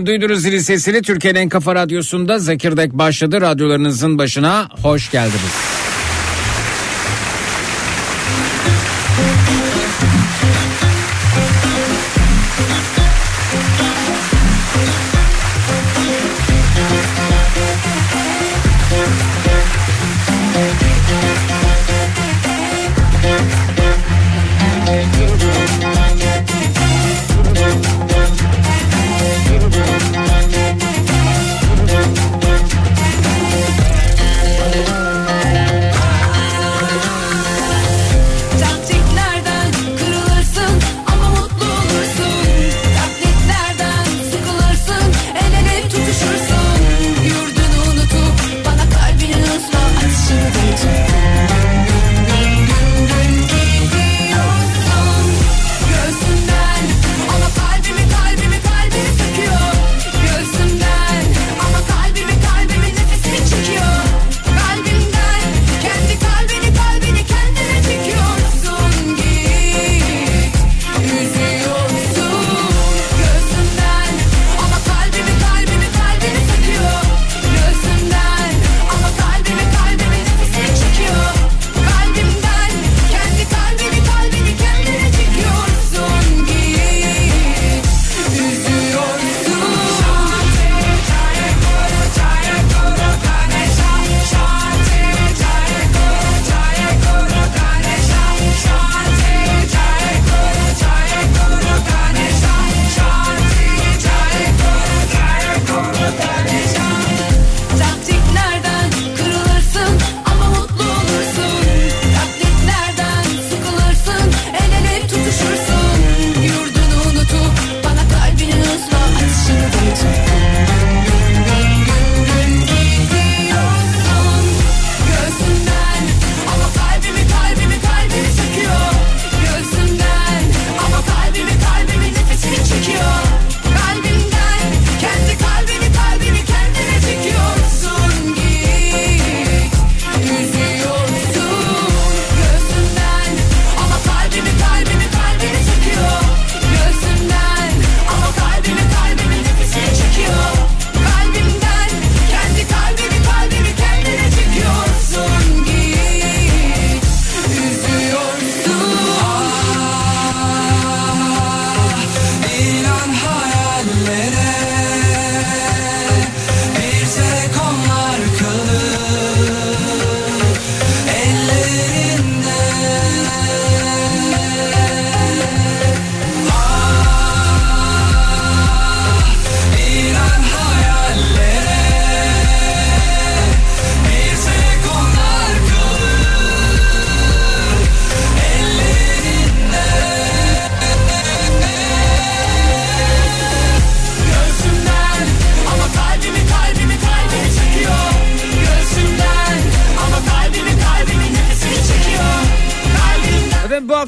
Efendim duydunuz zilin sesini Türkiye'nin kafa radyosunda Zekirdek başladı. Radyolarınızın başına hoş geldiniz.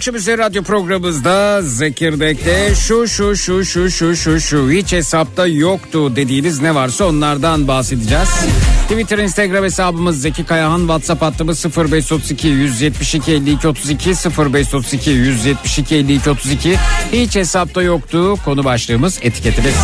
Akşam akşamüstü radyo programımızda Zekirdek'te şu şu şu şu şu şu şu hiç hesapta yoktu dediğiniz ne varsa onlardan bahsedeceğiz. Twitter, Instagram hesabımız Zeki Kayahan, WhatsApp hattımız 0532 172 52 32 0532 172 52 32 hiç hesapta yoktu konu başlığımız etiketimiz.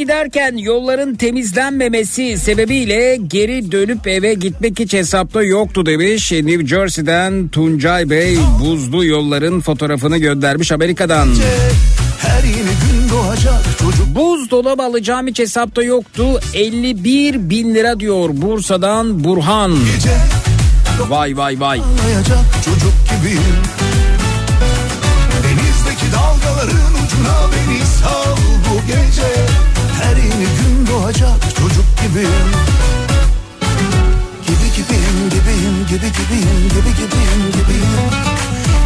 Giderken yolların temizlenmemesi sebebiyle geri dönüp eve gitmek hiç hesapta yoktu demiş. New Jersey'den Tuncay Bey buzlu yolların fotoğrafını göndermiş Amerika'dan. her yeni gün doğacak çocuk Buzdolabı alacağım hiç hesapta yoktu. 51 bin lira diyor Bursa'dan Burhan. gece Vay vay vay. Çocuk gibiyim Denizdeki dalgaların ucuna beni sal bu gece doğacak çocuk gibiyim Gibi gibiyim gibiyim gibi gibiyim gibi gibiyim gibiyim.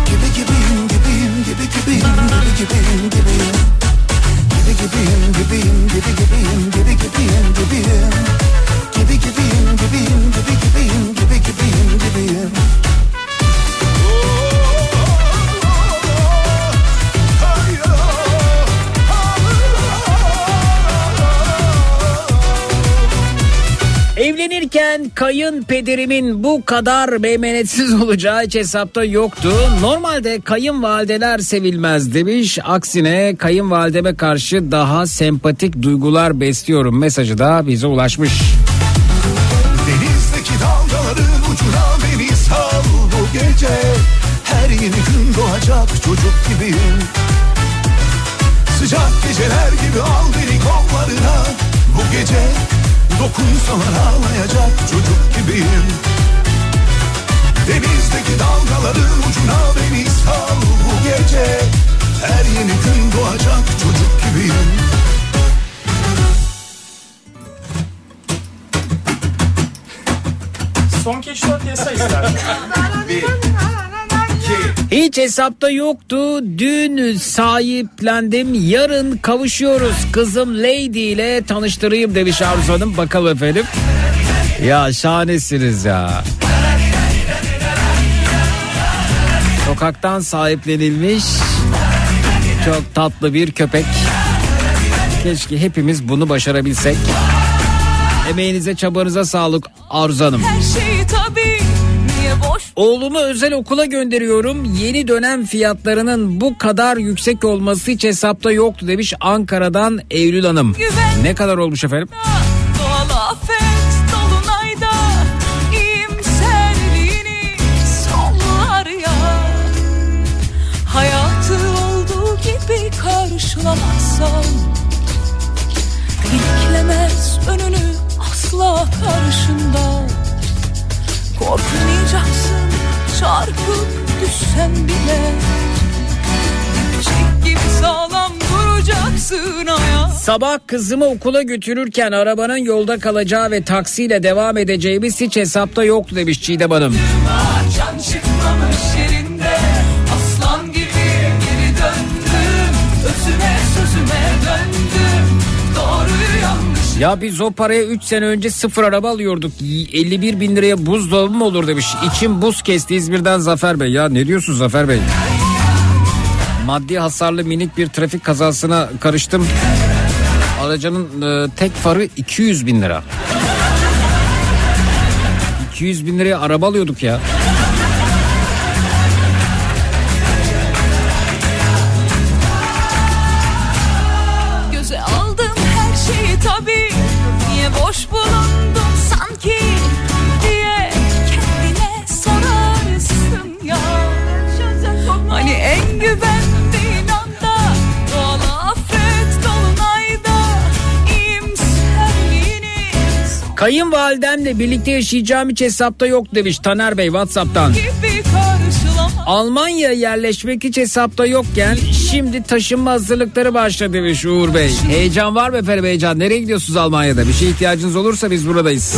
Gibi gibiyim gibiyim gibi gibiyim gibi gibiyim gibiyim. Gibi gibiyim gibiyim gibi gibiyim gibi gibiyim gibiyim. Gibi gibiyim gibiyim gibi gibiyim gibi gibiyim Evlenirken kayınpederimin bu kadar meymenetsiz olacağı hiç hesapta yoktu. Normalde kayınvalideler sevilmez demiş. Aksine kayınvalideme karşı daha sempatik duygular besliyorum mesajı da bize ulaşmış. Denizdeki dalgaların ucuna beni sal bu gece Her yeni gün doğacak çocuk gibiyim Sıcak geceler gibi al beni kollarına Bu gece dokunsalar ağlayacak çocuk gibiyim. Denizdeki dalgaların ucuna beni sal bu gece. Her yeni gün doğacak çocuk gibiyim. Son keşfat yasa istersen. Hiç hesapta yoktu. Dün sahiplendim. Yarın kavuşuyoruz. Kızım Lady ile tanıştırayım demiş Arzu Hanım. Bakalım efendim. Ya şahanesiniz ya. Sokaktan sahiplenilmiş çok tatlı bir köpek. Keşke hepimiz bunu başarabilsek. Emeğinize çabanıza sağlık Arzu Hanım. Her şey tabii Oğlumu özel okula gönderiyorum. Yeni dönem fiyatlarının bu kadar yüksek olması hiç hesapta yoktu demiş Ankara'dan Eylül Hanım. Güven. Ne kadar olmuş efendim? Doğal afet dolunayda iyimserliğini sollar ya Hayatı olduğu gibi karşılamazsan Diklemez önünü asla karşında Korkmayacaksın çarpıp düşsen bile. Dipçik gibi sağlam duracaksın hayat. Sabah kızımı okula götürürken arabanın yolda kalacağı ve taksiyle devam edeceğimiz hiç hesapta yoktu demiş Çiğdem Hanım. Can çıkmamış Ya biz o paraya 3 sene önce sıfır araba alıyorduk. 51 bin liraya buzdolabı mı olur demiş. İçim buz kesti İzmir'den Zafer Bey. Ya ne diyorsun Zafer Bey? Maddi hasarlı minik bir trafik kazasına karıştım. Aracının e, tek farı 200 bin lira. 200 bin liraya araba alıyorduk ya. Kayınvalidemle birlikte yaşayacağım hiç hesapta yok demiş Taner Bey Whatsapp'tan. Almanya yerleşmek hiç hesapta yokken şimdi taşınma hazırlıkları başladı demiş Uğur Bey. Heyecan var mı efendim heyecan? Nereye gidiyorsunuz Almanya'da? Bir şey ihtiyacınız olursa biz buradayız.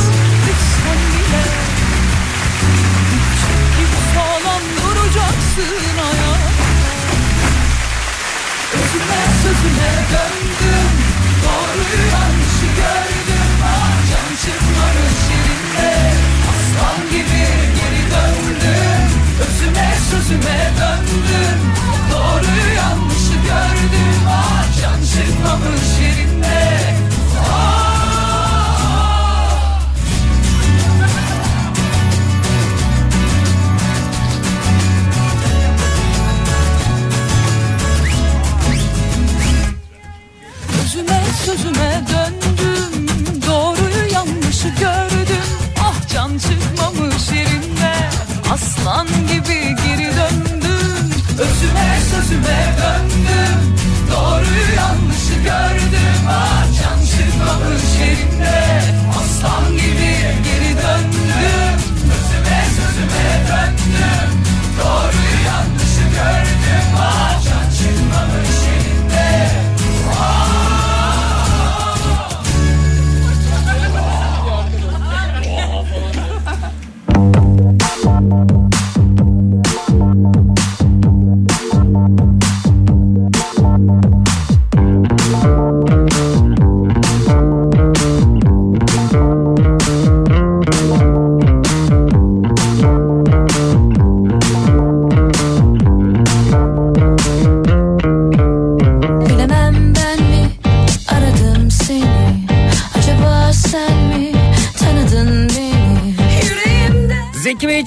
Özüme sözüme döndüm. Doğruyu yanlışı gördüm. Ah can çıkmamış yerinde Aslan gibi geri döndüm. Özüme sözüme döndüm. Doğruyu yanlışı gördüm. Ah can çıkmamış yerinde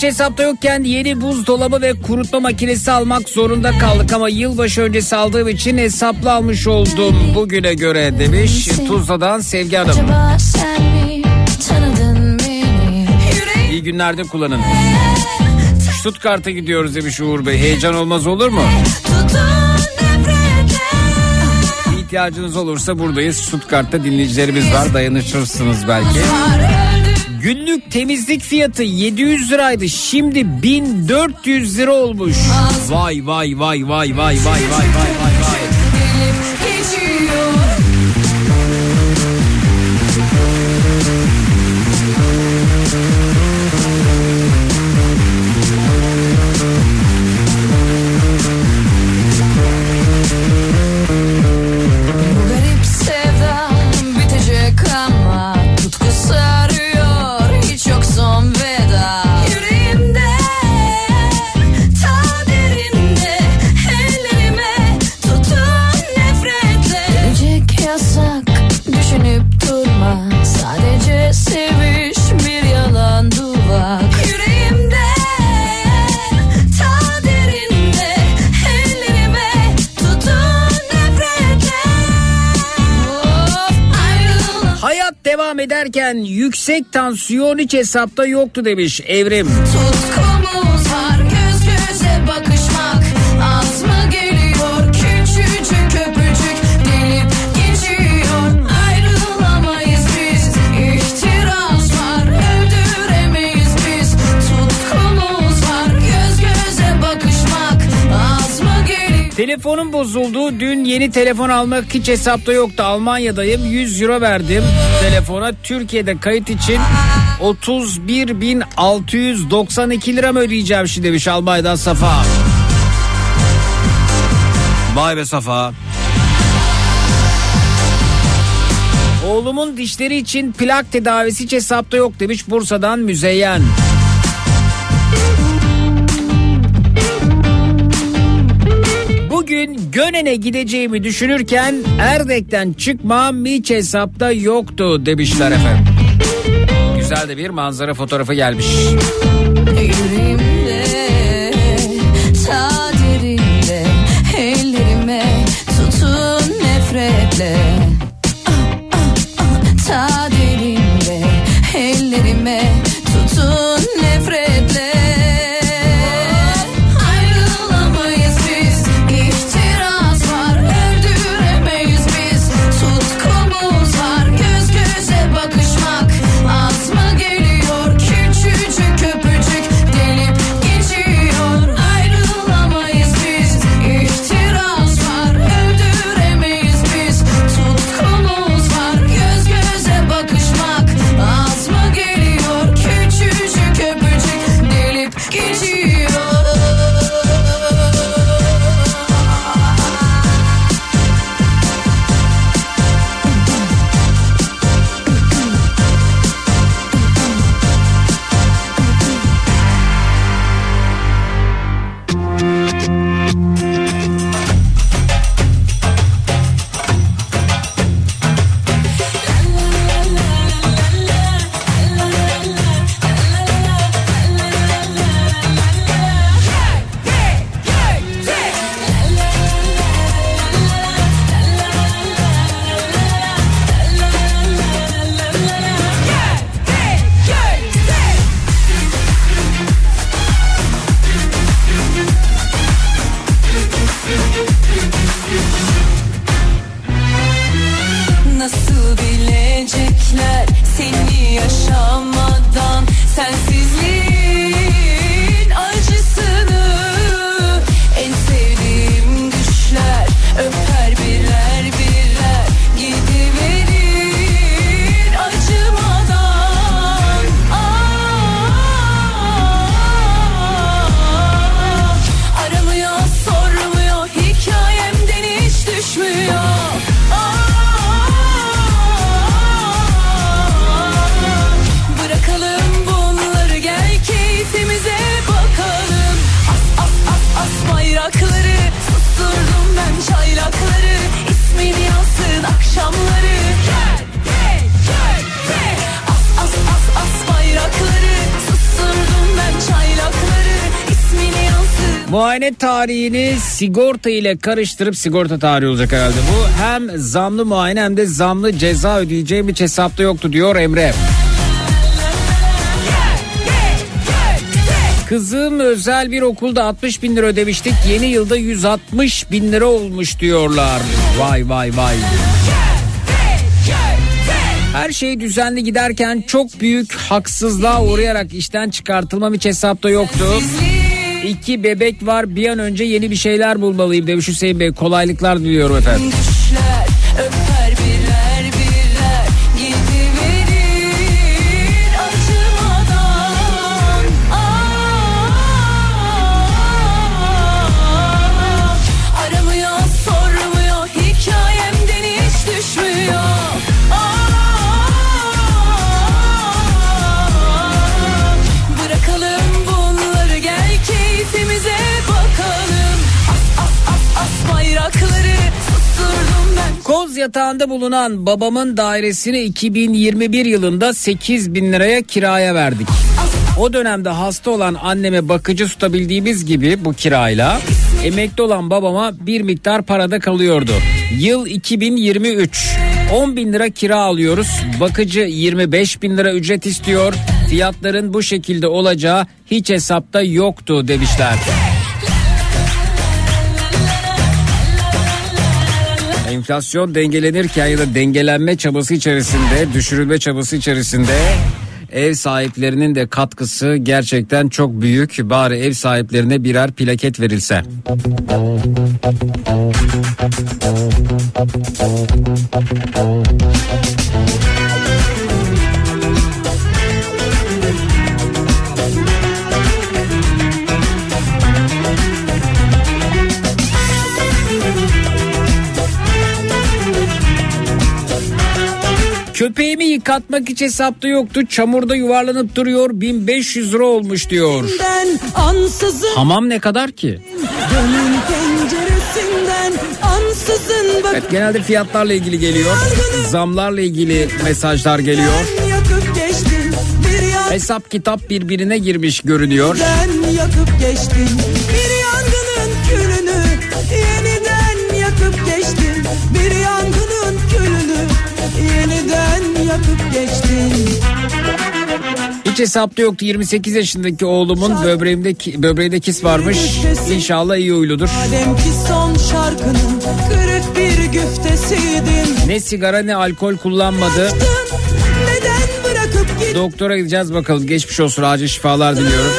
hesapta yokken yeni buzdolabı ve kurutma makinesi almak zorunda kaldık ama yılbaşı öncesi aldığım için hesaplı almış oldum bugüne göre demiş Tuzla'dan Sevgi Hanım. İyi günlerde kullanın. Stuttgart'a gidiyoruz demiş Uğur Bey. Heyecan olmaz olur mu? İhtiyacınız olursa buradayız. Stuttgart'ta dinleyicilerimiz var. Dayanışırsınız belki. Günlük temizlik fiyatı 700 liraydı. Şimdi 1400 lira olmuş. Vay vay vay vay vay vay vay vay yüksek tansiyon hiç hesapta yoktu demiş Evrim. Tutkumuz Telefonum bozuldu. Dün yeni telefon almak hiç hesapta yoktu. Almanya'dayım. 100 euro verdim telefona. Türkiye'de kayıt için 31.692 lira mı ödeyeceğim şimdi demiş Almanya'dan Safa. Vay be Safa. Oğlumun dişleri için plak tedavisi hiç hesapta yok demiş Bursa'dan Müzeyyen. Bugün Gönen'e gideceğimi düşünürken Erdek'ten çıkmam hiç hesapta yoktu demişler efendim. Güzel de bir manzara fotoğrafı gelmiş. Ah, ah, ah, Ta derinde ellerime muayene tarihini sigorta ile karıştırıp sigorta tarihi olacak herhalde bu. Hem zamlı muayene hem de zamlı ceza ödeyeceğim hiç hesapta yoktu diyor Emre. Kızım özel bir okulda 60 bin lira ödemiştik. Yeni yılda 160 bin lira olmuş diyorlar. Vay vay vay. Her şey düzenli giderken çok büyük haksızlığa uğrayarak işten çıkartılmam hiç hesapta yoktu. İki bebek var bir an önce yeni bir şeyler bulmalıyım demiş Hüseyin Bey. Kolaylıklar diliyorum efendim. Yatağında bulunan babamın dairesini 2021 yılında 8 bin liraya kiraya verdik. O dönemde hasta olan anneme bakıcı tutabildiğimiz gibi bu kirayla emekli olan babama bir miktar parada kalıyordu. Yıl 2023 10 bin lira kira alıyoruz. Bakıcı 25 bin lira ücret istiyor. Fiyatların bu şekilde olacağı hiç hesapta yoktu demişler. Enflasyon dengelenirken ya da dengelenme çabası içerisinde, düşürülme çabası içerisinde ev sahiplerinin de katkısı gerçekten çok büyük. Bari ev sahiplerine birer plaket verilse. Köpeğimi yıkatmak hiç hesapta yoktu. Çamurda yuvarlanıp duruyor. 1500 lira olmuş diyor. Ben ansızın Hamam ne kadar ki? Bak Evet genelde fiyatlarla ilgili geliyor. Zamlarla ilgili mesajlar geliyor. Ben Hesap kitap birbirine girmiş görünüyor. yakıp geçtim bir Hiç hesapta yoktu 28 yaşındaki oğlumun böbreğimde böbreğinde kis varmış. İnşallah iyi huyludur. Ne sigara ne alkol kullanmadı. Doktora gideceğiz bakalım. Geçmiş olsun acil şifalar diliyorum.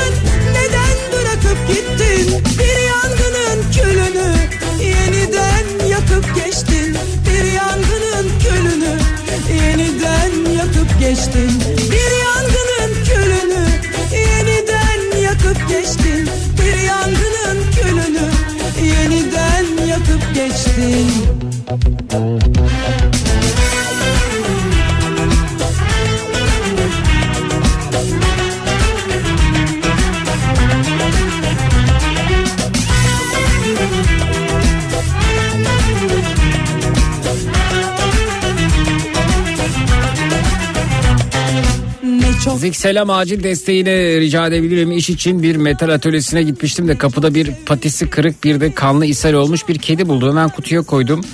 Zik selam acil desteğini rica edebilirim. İş için bir metal atölyesine gitmiştim de kapıda bir patisi kırık bir de kanlı ishal olmuş bir kedi buldum. Hemen kutuya koydum.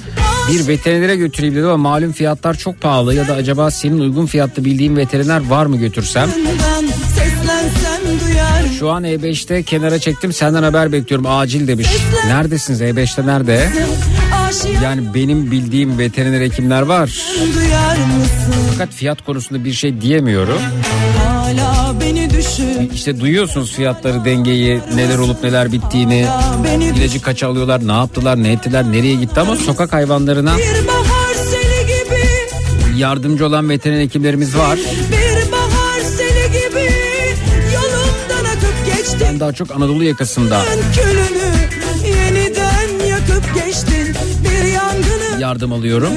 Bir veterinere götüreyim dedim ama malum fiyatlar çok pahalı ya da acaba senin uygun fiyatlı bildiğin veteriner var mı götürsem? Şu an E5'te kenara çektim senden haber bekliyorum acil demiş. Neredesiniz E5'te nerede? aşık Yani benim bildiğim veteriner hekimler var. Fakat fiyat konusunda bir şey diyemiyorum. İşte duyuyorsunuz fiyatları, dengeyi, neler olup neler bittiğini. İlacı kaç alıyorlar, ne yaptılar, ne ettiler, nereye gitti ama sokak hayvanlarına yardımcı olan veteriner hekimlerimiz var. Ben daha çok Anadolu yakasında yardım alıyorum.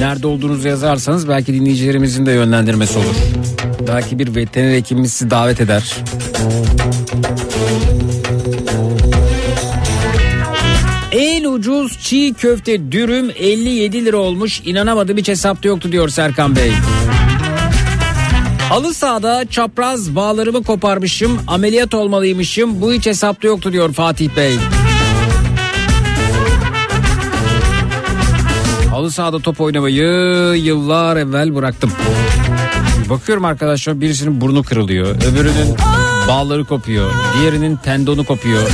Nerede olduğunuzu yazarsanız belki dinleyicilerimizin de yönlendirmesi olur. Belki bir veteriner hekimimiz sizi davet eder. En ucuz çiğ köfte dürüm 57 lira olmuş. İnanamadım hiç hesapta yoktu diyor Serkan Bey. Halı sahada çapraz bağlarımı koparmışım. Ameliyat olmalıymışım. Bu hiç hesapta yoktu diyor Fatih Bey. Halı sahada top oynamayı yıllar evvel bıraktım. Bakıyorum arkadaşlar birisinin burnu kırılıyor. Öbürünün bağları kopuyor. Diğerinin tendonu kopuyor.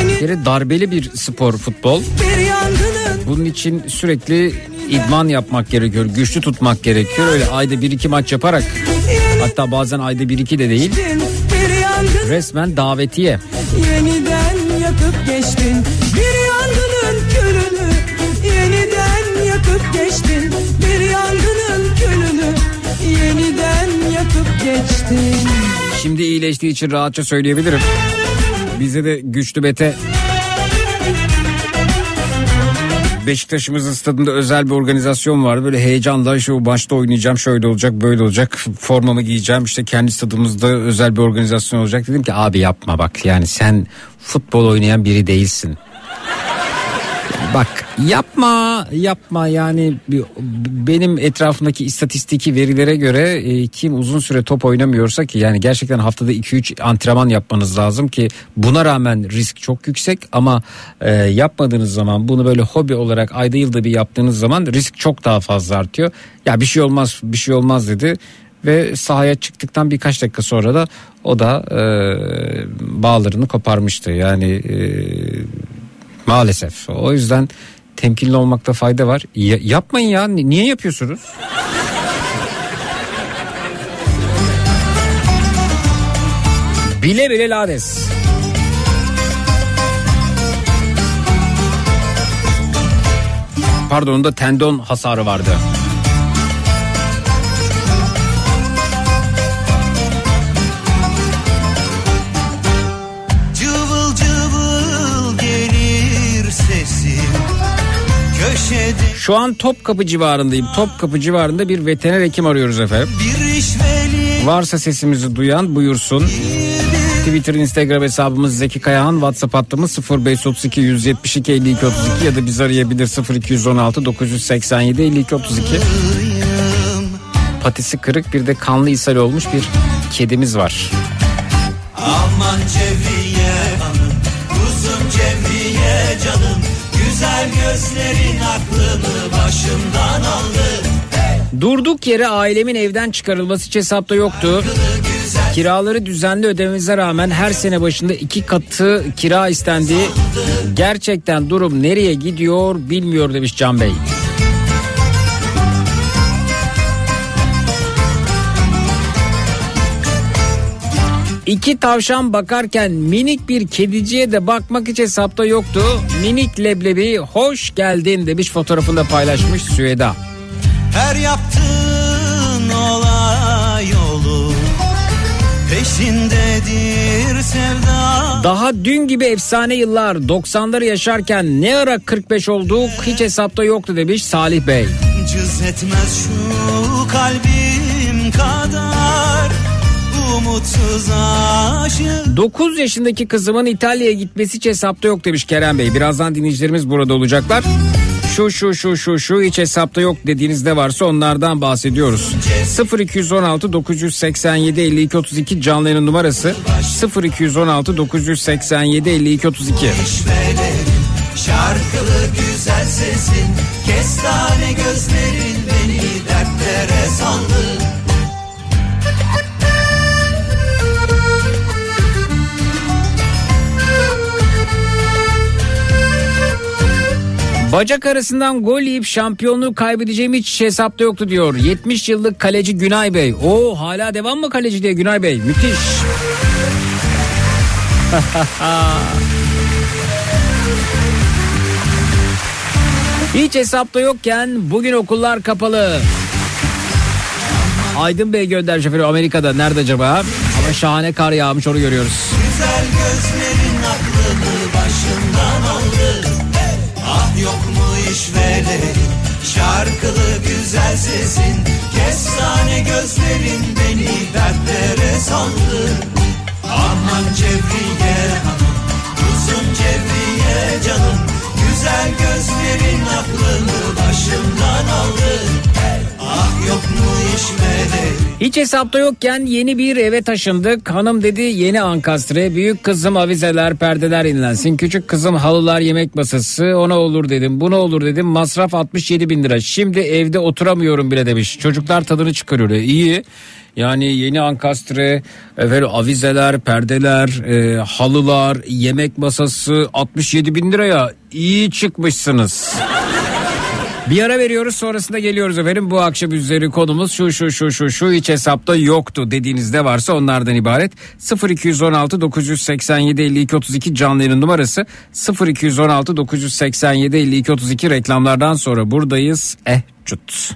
Yeni Bir darbeli bir spor futbol. Bunun için sürekli idman yapmak gerekiyor. Güçlü tutmak gerekiyor. Öyle ayda bir iki maç yaparak hatta bazen ayda bir iki de değil. Resmen davetiye. yeniden geçtin Şimdi iyileştiği için rahatça söyleyebilirim. Bize de güçlü bete Beşiktaş'ımızın stadında özel bir organizasyon var. Böyle heyecanla şu maçta oynayacağım şöyle olacak böyle olacak formamı giyeceğim işte kendi stadımızda özel bir organizasyon olacak. Dedim ki abi yapma bak yani sen futbol oynayan biri değilsin. Bak yapma yapma. Yani benim etrafımdaki istatistiki verilere göre e, kim uzun süre top oynamıyorsa ki yani gerçekten haftada 2-3 antrenman yapmanız lazım ki buna rağmen risk çok yüksek. Ama e, yapmadığınız zaman bunu böyle hobi olarak ayda yılda bir yaptığınız zaman risk çok daha fazla artıyor. Ya bir şey olmaz bir şey olmaz dedi ve sahaya çıktıktan birkaç dakika sonra da o da e, bağlarını koparmıştı. Yani e, Maalesef. O yüzden temkinli olmakta fayda var. Ya- yapmayın ya. Ni- Niye yapıyorsunuz? Bile bile lades. Pardon onda tendon hasarı vardı. Şu an Topkapı civarındayım. Topkapı civarında bir veteriner hekim arıyoruz efendim. Varsa sesimizi duyan buyursun. Twitter, Instagram hesabımız Zeki Kayahan, WhatsApp hattımız 0532 172 52 32 ya da biz arayabilir 0216 987 52 32. Patisi kırık bir de kanlı ishal olmuş bir kedimiz var. Aman Cevriye gözlerin aklımı başımdan aldı Durduk yere ailemin evden çıkarılması hiç hesapta yoktu. Kiraları düzenli ödememize rağmen her sene başında iki katı kira istendi. Gerçekten durum nereye gidiyor bilmiyor demiş Can Bey. İki tavşan bakarken minik bir kediciye de bakmak hiç hesapta yoktu. Minik leblebi hoş geldin demiş fotoğrafında paylaşmış Süheda. Her yaptığın olay olur Peşindedir sevda Daha dün gibi efsane yıllar 90'ları yaşarken ne ara 45 olduk hiç hesapta yoktu demiş Salih Bey. Cız etmez şu kalbim kadar Umutsuz aşık 9 yaşındaki kızımın İtalya'ya gitmesi hiç hesapta yok demiş Kerem Bey. Birazdan dinleyicilerimiz burada olacaklar. Şu şu şu şu şu hiç hesapta yok dediğiniz ne varsa onlardan bahsediyoruz. 0216 987 52 32 canlı yayın numarası 0216 987 52 32. işvelerin Şarkılı güzel sesin Kestane gözlerin beni dertlere saldı Bacak arasından gol yiyip şampiyonluğu kaybedeceğim hiç hesapta yoktu diyor. 70 yıllık kaleci Günay Bey. Oo hala devam mı kaleci diye Günay Bey? Müthiş. Hiç hesapta yokken bugün okullar kapalı. Aydın Bey gönder şoförü Amerika'da. Nerede acaba? Ama şahane kar yağmış onu görüyoruz. Güzel gözlerin mu işvelerin Şarkılı güzel sesin Kestane gözlerin beni dertlere saldı. Aman Cevriye hanım Uzun Cevriye canım. Güzel gözlerin aklını başımdan aldı Hiç hesapta yokken yeni bir eve taşındık. Hanım dedi yeni ankastre. Büyük kızım avizeler, perdeler inlensin. Küçük kızım halılar, yemek masası. Ona olur dedim, buna olur dedim. Masraf 67 bin lira. Şimdi evde oturamıyorum bile demiş. Çocuklar tadını çıkarıyor. İyi. Yani yeni ankastre, efendim, avizeler, perdeler, e, halılar, yemek masası 67 bin liraya iyi çıkmışsınız. Bir ara veriyoruz sonrasında geliyoruz efendim. Bu akşam üzeri konumuz şu şu şu şu şu hiç hesapta yoktu dediğinizde varsa onlardan ibaret. 0216 987 52 32 canlı yayın numarası 0216 987 52 32 reklamlardan sonra buradayız. Eh cut.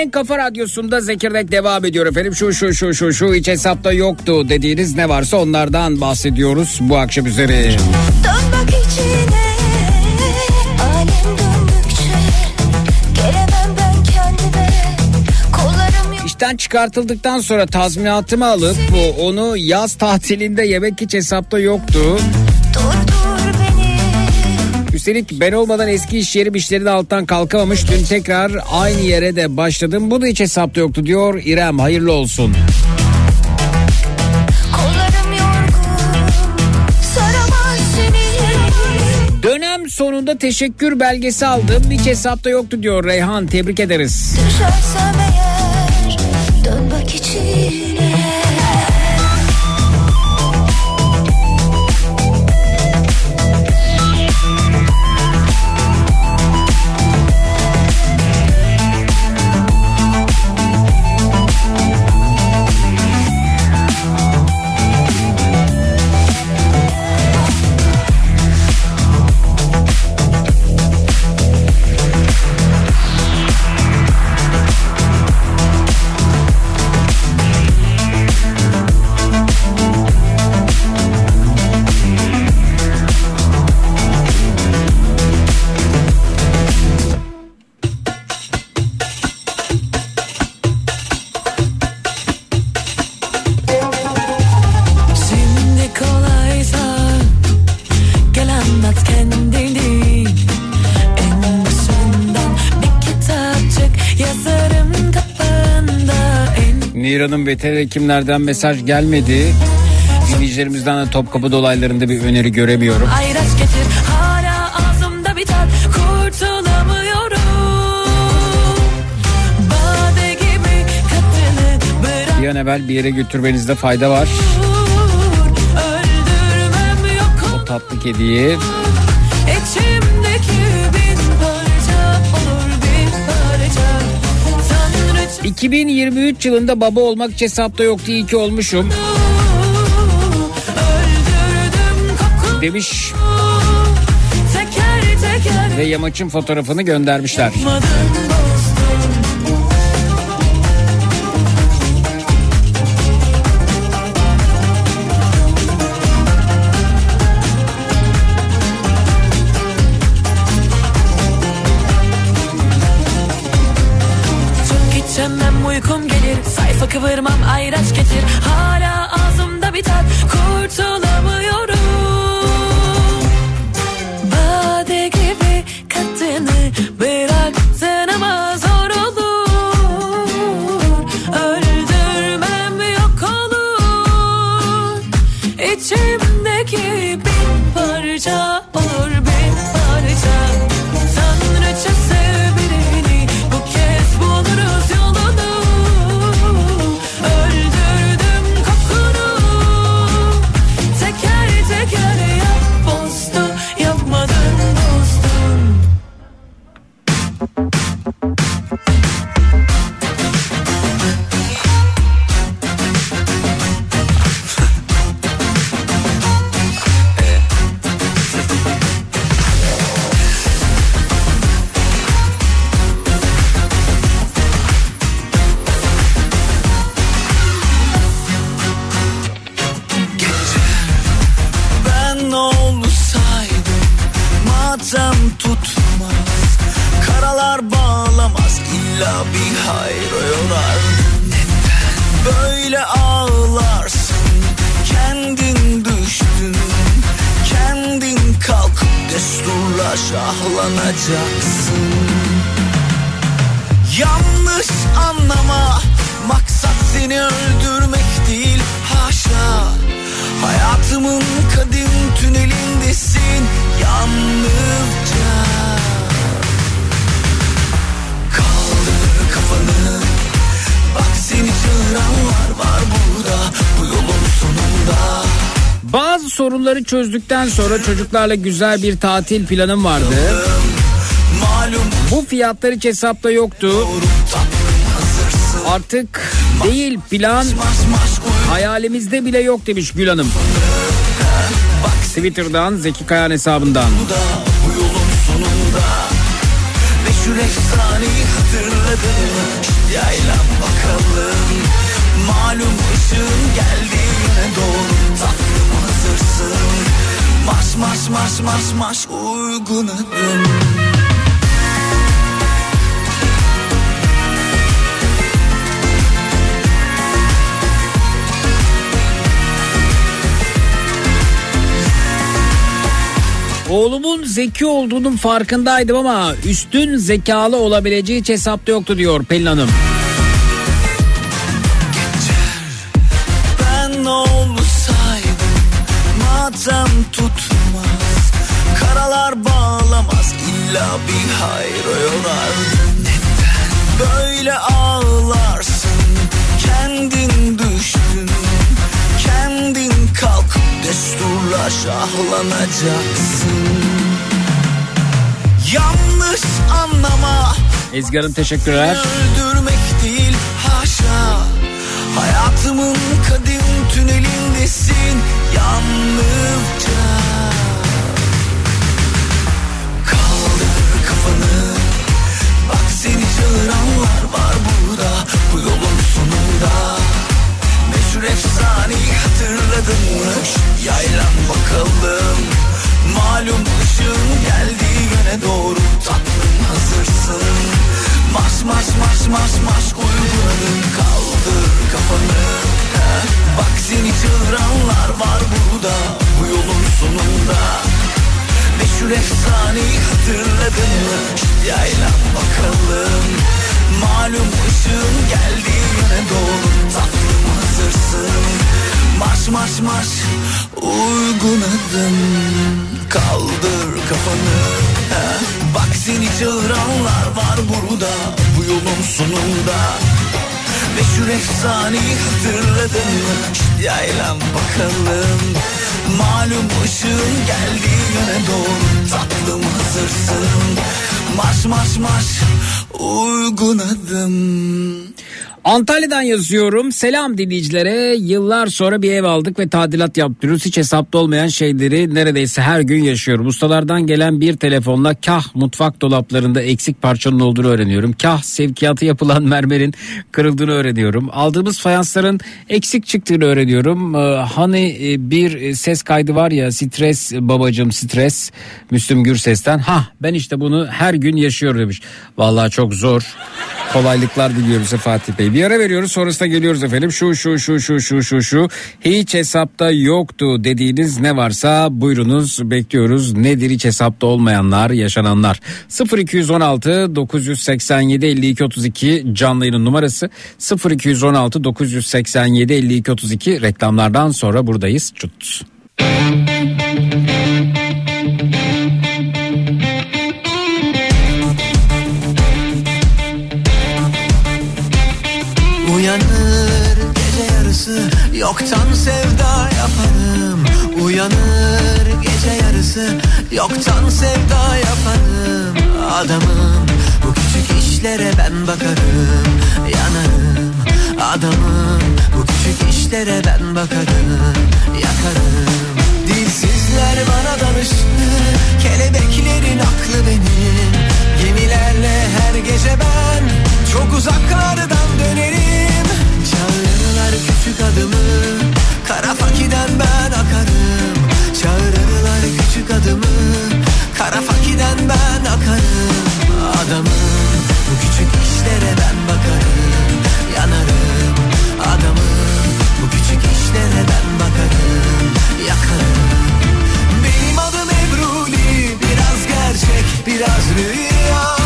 En kafa radyosunda Zekirdek devam ediyor efendim. Şu şu şu şu şu hiç hesapta yoktu dediğiniz ne varsa onlardan bahsediyoruz bu akşam üzeri. Dön bak içine İşten çıkartıldıktan sonra tazminatımı alıp bu onu yaz tatilinde yemek hiç hesapta yoktu. Üstelik ben olmadan eski iş yerim işlerini alttan kalkamamış. Dün tekrar aynı yere de başladım. Bu da hiç hesapta yoktu diyor İrem. Hayırlı olsun. Yorgun Dönem sonunda teşekkür belgesi aldım. Hiç hesapta yoktu diyor Reyhan. Tebrik ederiz. Düşersem Beter hekimlerden mesaj gelmedi. Dinleyicilerimizden de Topkapı dolaylarında bir öneri göremiyorum. Ayraç getir hala ağzımda bir tat Bir an evvel bir yere götürmenizde fayda var. O tatlı kediyi. 2023 yılında baba olmak hiç hesapta yoktu iyi ki olmuşum. Demiş. Teker teker ve yamaçın fotoğrafını göndermişler. yapmadım Sayfa kıvırmam ayraç getir sonra çocuklarla güzel bir tatil planım vardı. Bu fiyatlar hiç hesapta yoktu. Artık değil plan hayalimizde bile yok demiş Gül Hanım. Twitter'dan Zeki Kayan hesabından. Yaylan bakalım Malum ışığın geldiğine Marş marş marş marş marş uygun adım Oğlumun zeki olduğunun farkındaydım ama üstün zekalı olabileceği hiç hesapta yoktu diyor Pelin Hanım. Ezgi Hanım teşekkürler. Öldürmek değil haşa. Hayatımın kadim tünelindesin yalnızca. Kaldır kafanı. Bak seni çağıranlar var burada. Bu yolun sonunda. Meşhur efsaneyi hatırladın mı? Yaylan bakalım. Malum ışığın geldiği yöne doğru Tatlım hazırsın Marş marş marş marş marş uyguladın Kaldır kafanı Heh, Bak seni çağıranlar var burada Bu yolun sonunda Meşhur efsaneyi hatırladın mı? Yaylan bakalım Malum ışığın geldiği yöne doğru Tatlım hazırsın Marş marş marş. Uygun adım Kaldır kafanı. Bak seni çağıranlar var burada. Bu yolun sonunda. Meşhur efsaneyi hatırladın mı? Yaylan bakalım. Malum ışığın geldiği yöne doğru. Tatlım hazırsın. Marş marş marş. Uygun adım Antalya'dan yazıyorum. Selam dinleyicilere. Yıllar sonra bir ev aldık ve tadilat yaptırıyoruz. Hiç hesapta olmayan şeyleri neredeyse her gün yaşıyorum. Ustalardan gelen bir telefonla kah mutfak dolaplarında eksik parçanın olduğunu öğreniyorum. Kah sevkiyatı yapılan mermerin kırıldığını öğreniyorum. Aldığımız fayansların eksik çıktığını öğreniyorum. Ee, hani e, bir ses kaydı var ya stres babacım stres Müslüm Gürses'ten. Ha ben işte bunu her gün yaşıyorum demiş. Vallahi çok zor. Kolaylıklar diliyorum size Fatih Bey. Bir ara veriyoruz sonrasında geliyoruz efendim. Şu şu şu şu şu şu şu hiç hesapta yoktu dediğiniz ne varsa buyurunuz bekliyoruz. Nedir hiç hesapta olmayanlar yaşananlar. 0216 987 52 32 canlı yayının numarası 0216 987 52 32 reklamlardan sonra buradayız. Çut. Yoktan sevda yaparım. Uyanır gece yarısı. Yoktan sevda yaparım. Adamım bu küçük işlere ben bakarım. Yanarım. Adamım bu küçük işlere ben bakarım. Yakarım. Dilsizler bana danışır kelebeklerin aklı benim. Gemilerle her gece ben çok uzaklardan dönerim Çağırırlar küçük adımı Kara fakiden ben akarım. Çağırırlar küçük adımı Kara fakiden ben akarım. Adamım bu küçük işlere ben bakarım Yanarım. Adamım bu küçük işlere ben bakarım Yakarım. Benim adım Ebruli Biraz gerçek biraz rüya.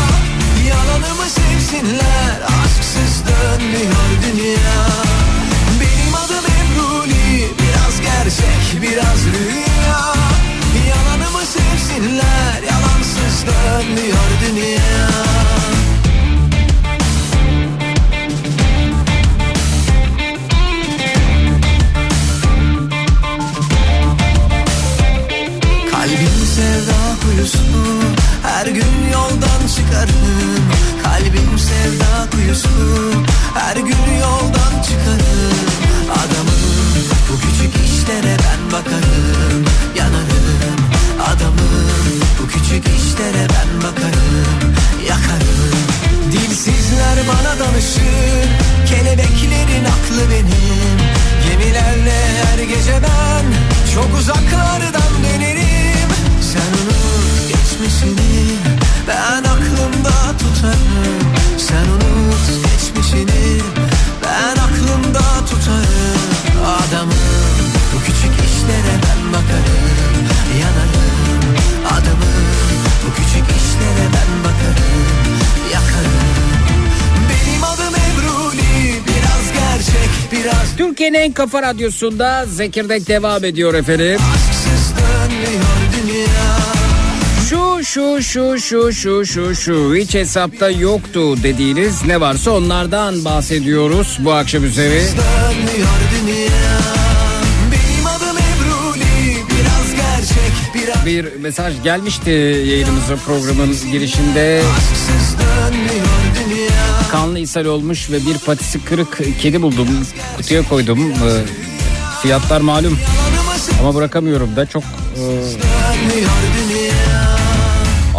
Yalanımı sevsinler Aşksız dönmüyor kuyusu. Her gün yoldan çıkarım. Kalbim sevda kuyusu. Her gün yoldan çıkarım. Adamım bu küçük işlere ben bakarım. Yanarım. Adamım bu küçük işlere ben bakarım. Yakarım. Dilsizler bana danışır. Kelebeklerin aklı benim. Gemilerle her gece ben Çok uzaklardan dönerim geçmişini Ben aklımda tutarım. Sen unut geçmişini Ben aklımda tutarım. Adamım bu küçük işlere ben bakarım. Yanarım. Adamım bu küçük işlere ben bakarım. Yakarım. Türkiye'nin en kafa radyosunda Zekirdek devam ediyor efendim. Aşksız Şu şu şu şu şu şu hiç hesapta yoktu dediğiniz ne varsa onlardan bahsediyoruz bu akşam üzeri. Bir mesaj gelmişti yayınımıza programın girişinde. Kanlı ishal olmuş ve bir patisi kırık kedi buldum. Kutuya koydum. Ee, Fiyatlar malum ama bırakamıyorum da çok e,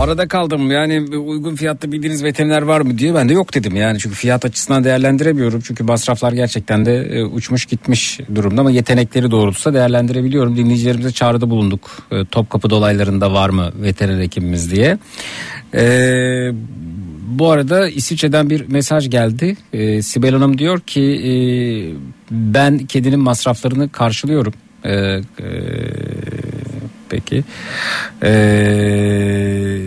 arada kaldım. Yani uygun fiyatlı bildiğiniz veteriner var mı diye ben de yok dedim. Yani çünkü fiyat açısından değerlendiremiyorum. Çünkü masraflar gerçekten de e, uçmuş gitmiş durumda ama yetenekleri doğrultusunda değerlendirebiliyorum. Dinleyicilerimize çağrıda bulunduk. E, Topkapı dolaylarında var mı veteriner hekimimiz diye. Eee bu arada İsviçre'den bir mesaj geldi. Ee, Sibel Hanım diyor ki e, ben kedinin masraflarını karşılıyorum. Ee, e, peki. Ee,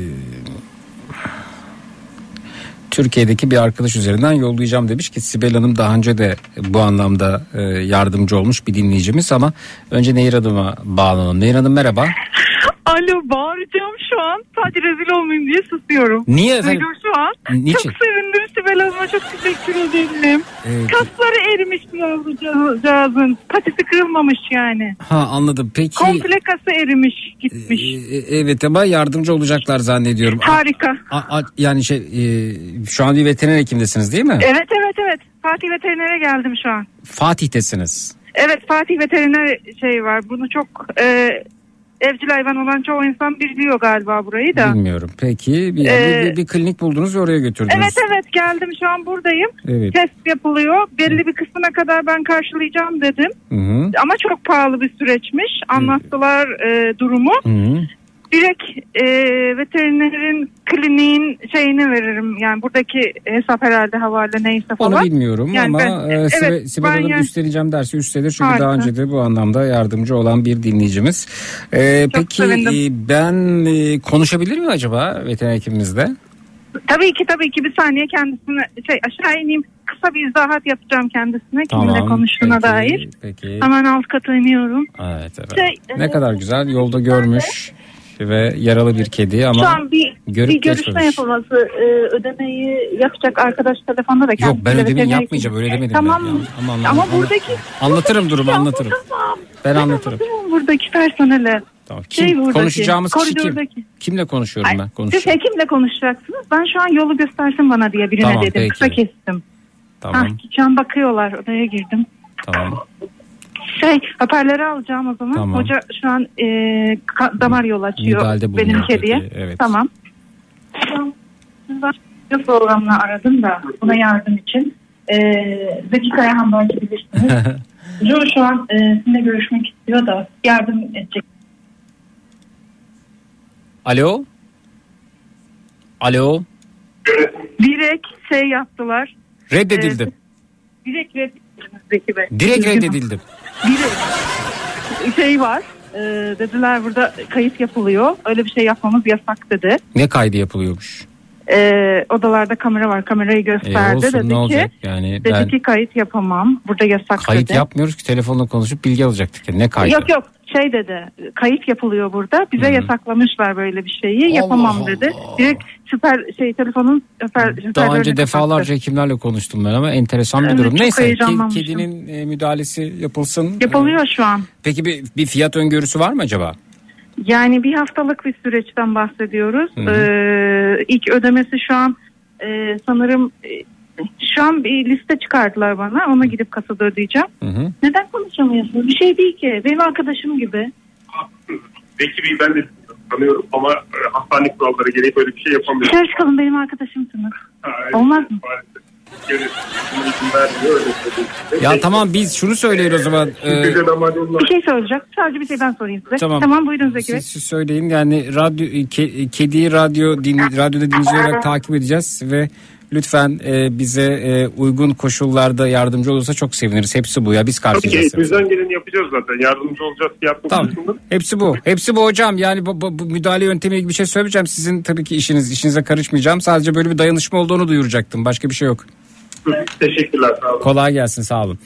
Türkiye'deki bir arkadaş üzerinden yollayacağım demiş ki Sibel Hanım daha önce de bu anlamda e, yardımcı olmuş bir dinleyicimiz ama önce Nehir Hanım'a bağlanalım. Nehir Hanım merhaba. Alo bağıracağım şu an. Sadece rezil olmayayım diye susuyorum. Niye efendim? Duydum şu an. Niçin? Çok sevindim Sibel Hanım'a çok teşekkür ederim. Ee, Kasları erimiş yavrucağızın. Patisi kırılmamış yani. ha anladım. Peki Komple kası erimiş gitmiş. e, evet ama yardımcı olacaklar zannediyorum. Harika. A- a- yani şey e, şu an bir veteriner hekimdesiniz değil mi? Evet evet evet. Fatih Veteriner'e geldim şu an. Fatih'tesiniz. Evet Fatih Veteriner şey var. Bunu çok e, evcil hayvan olan çoğu insan biliyor galiba burayı da. Bilmiyorum. Peki bir, Ee, bir, bir klinik buldunuz ve oraya götürdünüz. Evet evet geldim şu an buradayım. Evet. Test yapılıyor. Belli bir kısmına kadar ben karşılayacağım dedim. Hı hı. Ama çok pahalı bir süreçmiş. Anlattılar e, durumu. Hı hı. Direkt e, veterinerin kliniğin şeyini veririm. Yani buradaki hesap herhalde havale neyse Onu falan. bilmiyorum Yani ama ben- e, evet, Sibel Hanım yani- üstleneceğim derse üstlenir çünkü Harika. daha önce de bu anlamda yardımcı olan bir dinleyicimiz. E, peki sevindim. e, ben e, konuşabilir miyim acaba veteriner hekimimizle? Tabii ki tabii ki bir saniye kendisine şey aşağı ineyim. Kısa bir izahat yapacağım kendisine. Kiminle konuştuğuna peki, dair. Peki. Hemen alt kata iniyorum. Evet evet. Şey, ne e, kadar güzel yolda görmüş ve yaralı bir kedi ama Şu an bir, görüp bir görüşme geçmemiş. yapılması e, ödemeyi yapacak arkadaş telefonda da Yok ben ödemeyi yapmayacağım öyle demedim Tamam. ben. ya. Ama, anla- Ama buradaki Anlatırım durumu anlatırım. Tamam. Ben anlatırım. anlatırım buradaki personele. Tamam. Kim, Şey buradaki, konuşacağımız kişi kim? Kimle konuşuyorum ben? Siz Konuşacağım. hekimle konuşacaksınız. Ben şu an yolu göstersin bana diye birine Tamam, dedim. peki. Kısa kestim. Tamam Hah, şu an bakıyorlar. Odaya girdim. tamam. Şey hoparlörü alacağım o zaman. Tamam. Hoca şu an e, ka- damar yol açıyor Müdahalede bulunuyor benim kediye. peki, evet. Tamam. Siz başka programla aradım da buna yardım için. E, Zeki Kayahan belki bilirsiniz. Joe şu an e, sizinle görüşmek istiyor da yardım edecek. Alo? Alo? Direkt şey yaptılar. Reddedildim. Direkt reddedildiniz Zeki Bey. Direkt Üzgünüm. reddedildim. Direkt. Şey var. e, dediler burada kayıt yapılıyor. Öyle bir şey yapmamız yasak dedi. Ne kaydı yapılıyormuş? e, odalarda kamera var kamerayı E, gösterdi olsun dedi ne olacak? ki Yani dedi ben ki kayıt yapamam burada yasak kayıt dedi. yapmıyoruz ki telefonla konuşup bilgi alacaktık. Yani ne kaydı? Yok yok şey dedi kayıt yapılıyor burada bize Hı. yasaklamışlar böyle bir şeyi yapamam Allah dedi. Allah. Direkt süper şey telefonun süper, Daha süperlerini önce kapattı. defalarca hekimlerle konuştum ben ama enteresan bir Evet, durum. Neyse kedinin e, müdahalesi yapılsın. Yapılıyor şu an. Peki bir, bir fiyat öngörüsü var mı acaba? Yani bir haftalık bir süreçten bahsediyoruz. Ee, ilk ödemesi şu an e, sanırım e, şu an bir liste çıkardılar bana. Ona gidip kasada ödeyeceğim. Hı hı. Neden konuşamıyorsunuz? Bir şey değil ki. Benim arkadaşım gibi. Bekir Bey ben de tanıyorum ama e, hastane kuralları gereği böyle bir şey yapamıyorum. Dışarı çıkalım benim arkadaşımsınız. Ha, evet, Olmaz mı? maalesef. Size. Ya tamam biz şunu söyleyin o zaman. Ee, Bir şey söyleyecek. Sadece bir şey ben sorayım size. Tamam. buyurun Zeki Bey. siz, siz söyleyin yani radyo ke, kediyi radyo din, radyoda dinleyici olarak takip edeceğiz ve lütfen e, bize e, uygun koşullarda yardımcı olursa çok seviniriz. Hepsi bu ya biz Tabii ki karşılayacağız. elimizden geleni yapacağız zaten. Yardımcı olacağız fiyat Tamam. konusunda. Hepsi bu. Hepsi bu hocam. Yani bu, bu, bu müdahale yöntemiyle ilgili bir şey söylemeyeceğim. Sizin tabii ki işiniz işinize karışmayacağım. Sadece böyle bir dayanışma olduğunu duyuracaktım. Başka bir şey yok. Teşekkürler sağ olun. Kolay gelsin sağ olun.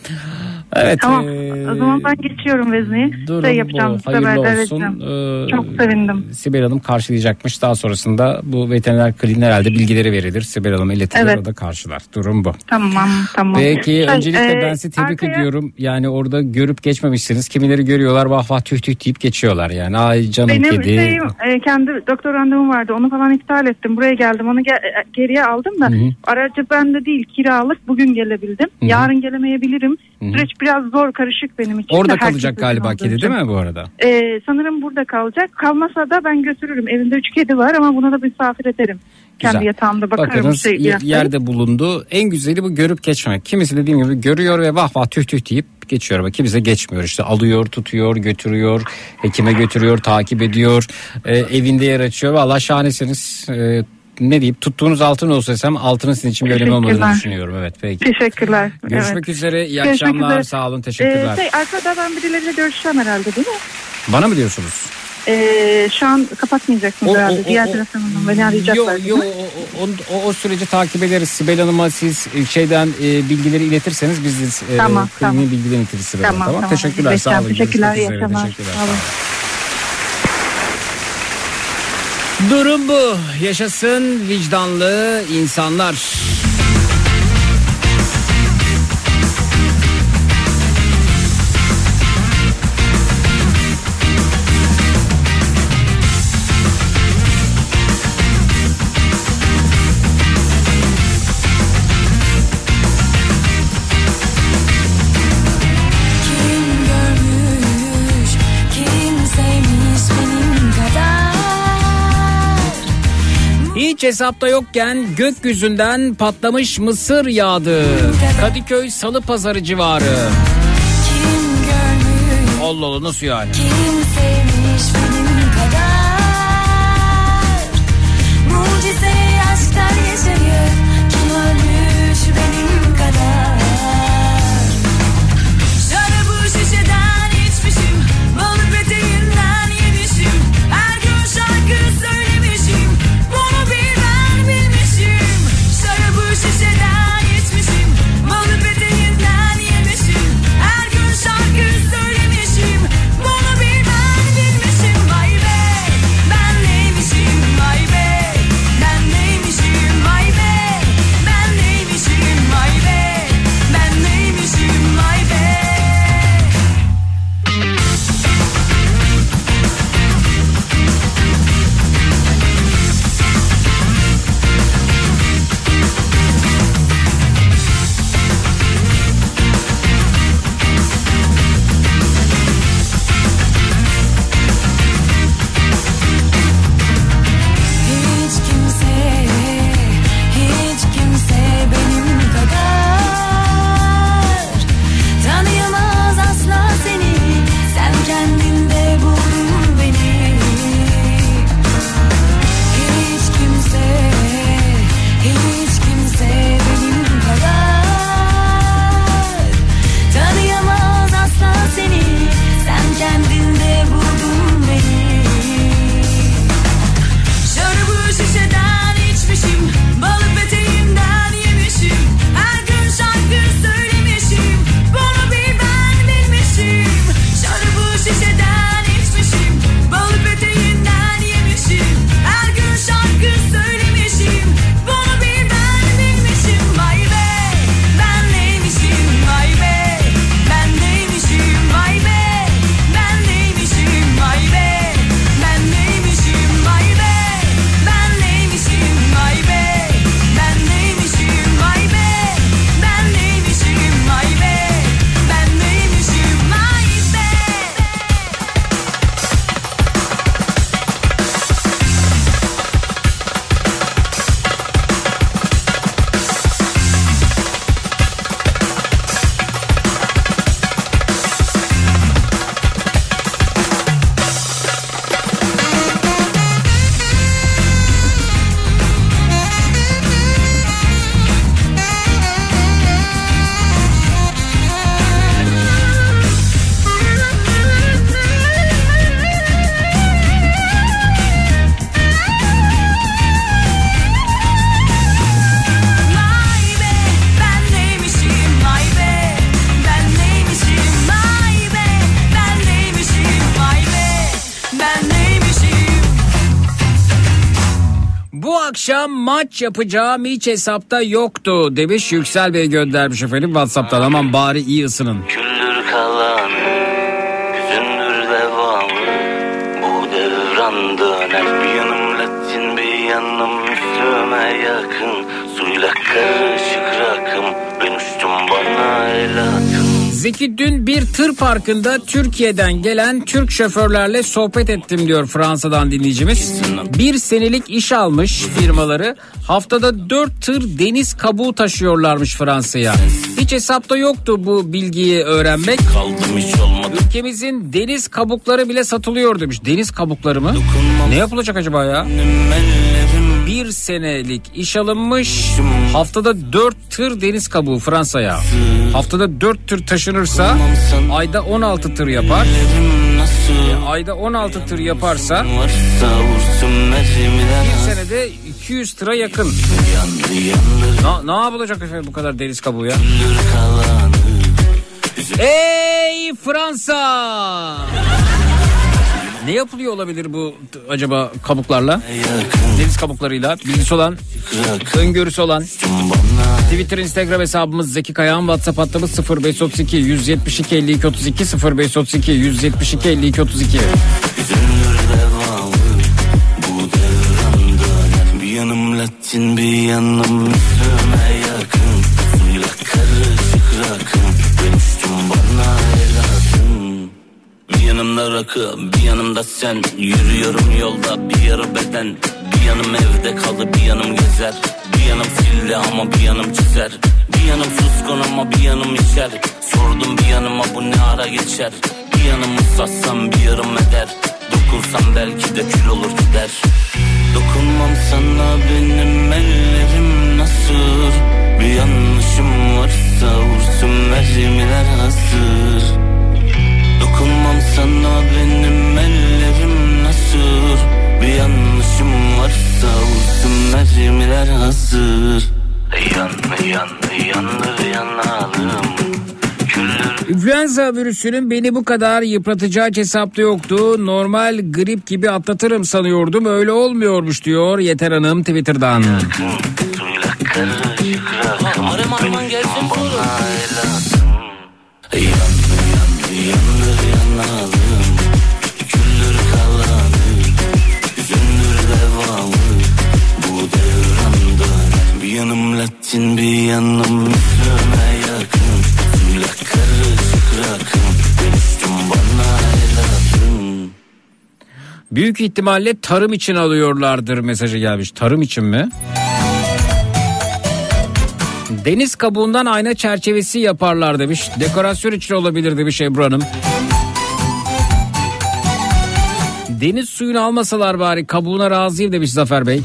Evet. Tamam. e, o zaman ben geçiyorum Vezne'yi. durum Şey yapacağım. bu. Hayırlı haber olsun. Ee, Çok sevindim. Sibel Hanım karşılayacakmış. Daha sonrasında bu veteriner kliniğine herhalde bilgileri verilir. Sibel Hanım iletilir Evet. o da karşılar. Durum bu. Tamam tamam. Peki Şey, öncelikle e, ben sizi tebrik arkaya- ediyorum. Yani orada görüp geçmemişsiniz. Kimileri görüyorlar vah vah tüh tüh deyip geçiyorlar yani. Ay canım Benim kedi. şeyim, e, kendi doktor randevum vardı. Onu falan iptal ettim. Buraya geldim. Onu ge- e, geriye aldım da Hı hı. aracı bende değil kiralık. Bugün gelebildim. Hı hı. Yarın gelemeyebilirim. Hı hı. Süreç biraz zor karışık benim için. Orada kalacak galiba kedi değil mi bu arada? E, sanırım burada kalacak. Kalmasa da ben götürürüm. Evimde üç kedi var ama buna da misafir ederim. Kendi Güzel. yatağımda bakarım. Bakınız şey, yerde bulundu. En güzeli bu görüp geçmek. Kimisi dediğim gibi görüyor ve vah vah tüh tüh deyip geçiyor ama kimisi de geçmiyor. İşte alıyor, tutuyor, götürüyor, hekime götürüyor, takip ediyor, e, evinde yer açıyor. Valla şahanesiniz. E, ne diyeyim tuttuğunuz altın olsa desem altının sizin için bir önemi olmadığını düşünüyorum. Evet peki. Teşekkürler. Görüşmek Evet. üzere. İyi Görüşmek akşamlar. üzere. Sağ olun. Teşekkürler. Ee, şey, arkada ben birileriyle görüşeceğim herhalde değil mi? Bana mı diyorsunuz? Ee, şu an kapatmayacaksınız O- herhalde. o- Diğer o- telefonumdan beni arayacaklar. Yo, yo, o, o, o, o süreci takip ederiz. Sibel Hanım'a siz e, şeyden e, bilgileri iletirseniz biz de e, Tamam, kliniğin tamam. bilgilerini iletiriz. Tamam, Tamam, tamam. teşekkürler sağ olun. Teşekkürler, iyi akşamlar. Teşekkürler. Sağ olun. Durum bu. Yaşasın vicdanlı insanlar. Hiç hesapta yokken gökyüzünden patlamış mısır yağdı. Kadıköy Salı Pazarı civarı. Allah Allah nasıl yani? kim maç yapacağım hiç hesapta yoktu demiş Yüksel Bey göndermiş efendim Whatsapp'tan aman bari iyi ısının. Zeki dün bir tır parkında Türkiye'den gelen Türk şoförlerle sohbet ettim diyor Fransa'dan dinleyicimiz. Bir senelik iş almış firmaları haftada 4 tır deniz kabuğu taşıyorlarmış Fransa'ya. Hiç hesapta yoktu bu bilgiyi öğrenmek. Kaldım hiç olmadı Ülkemizin deniz kabukları bile satılıyor demiş. Deniz kabukları mı? Ne yapılacak acaba ya? ellerim Bir senelik iş alınmış. Haftada 4 tır deniz kabuğu Fransa'ya. Haftada 4 tır taşınırsa ayda 16 tır yapar. nasıl Ayda 16 tır yaparsa bir senede 200 tıra yakın. Na, ne yapılacak efendim bu kadar deniz kabuğu ya? Ey Fransa! Ne yapılıyor olabilir bu acaba kabuklarla? Deniz kabuklarıyla bilgisi olan, öngörüsü olan. Twitter, Instagram hesabımız Zeki Kayağan, WhatsApp hattımız 0532 172 52 32 0532 172 52 32. Üzülür devamı Bu devran döner Bir yanım Latin bir yanım Müslüme yanımda rakı bir yanımda sen. Yürüyorum yolda bir yarı beden. Bir yanım evde kaldı bir yanım gezer. Bir yanım sildi ama bir yanım çizer. Bir yanım suskun ama bir yanım içer. Sordum bir yanıma bu ne ara geçer? Bir yanımı satsam bir yarım eder. Dokunsam belki de kül olur gider. Dokunmam sana benim ellerim nasıl Bir yanlışım varsa vursun mermiler hazır Dokunmam sana benim ellerim nasıl Bir yanlışım varsa vursun mermiler hazır Yandı yandı yandır yanalım İnfluenza virüsünün beni bu kadar yıpratacağı hesapta yoktu. Normal grip gibi atlatırım sanıyordum. Öyle olmuyormuş diyor Yeter Hanım Twitter'dan. suyla karışık rakım Benim gelsin bana yanım bir yanım Müslüme yakın Suyla karışık rakım Dönüştüm bana evladım Büyük ihtimalle tarım için alıyorlardır mesajı gelmiş. Tarım için mi? Deniz kabuğundan ayna çerçevesi yaparlar demiş. Dekorasyon için olabilir demiş Ebru Hanım. Deniz suyunu almasalar bari kabuğuna razıyım demiş Zafer Bey.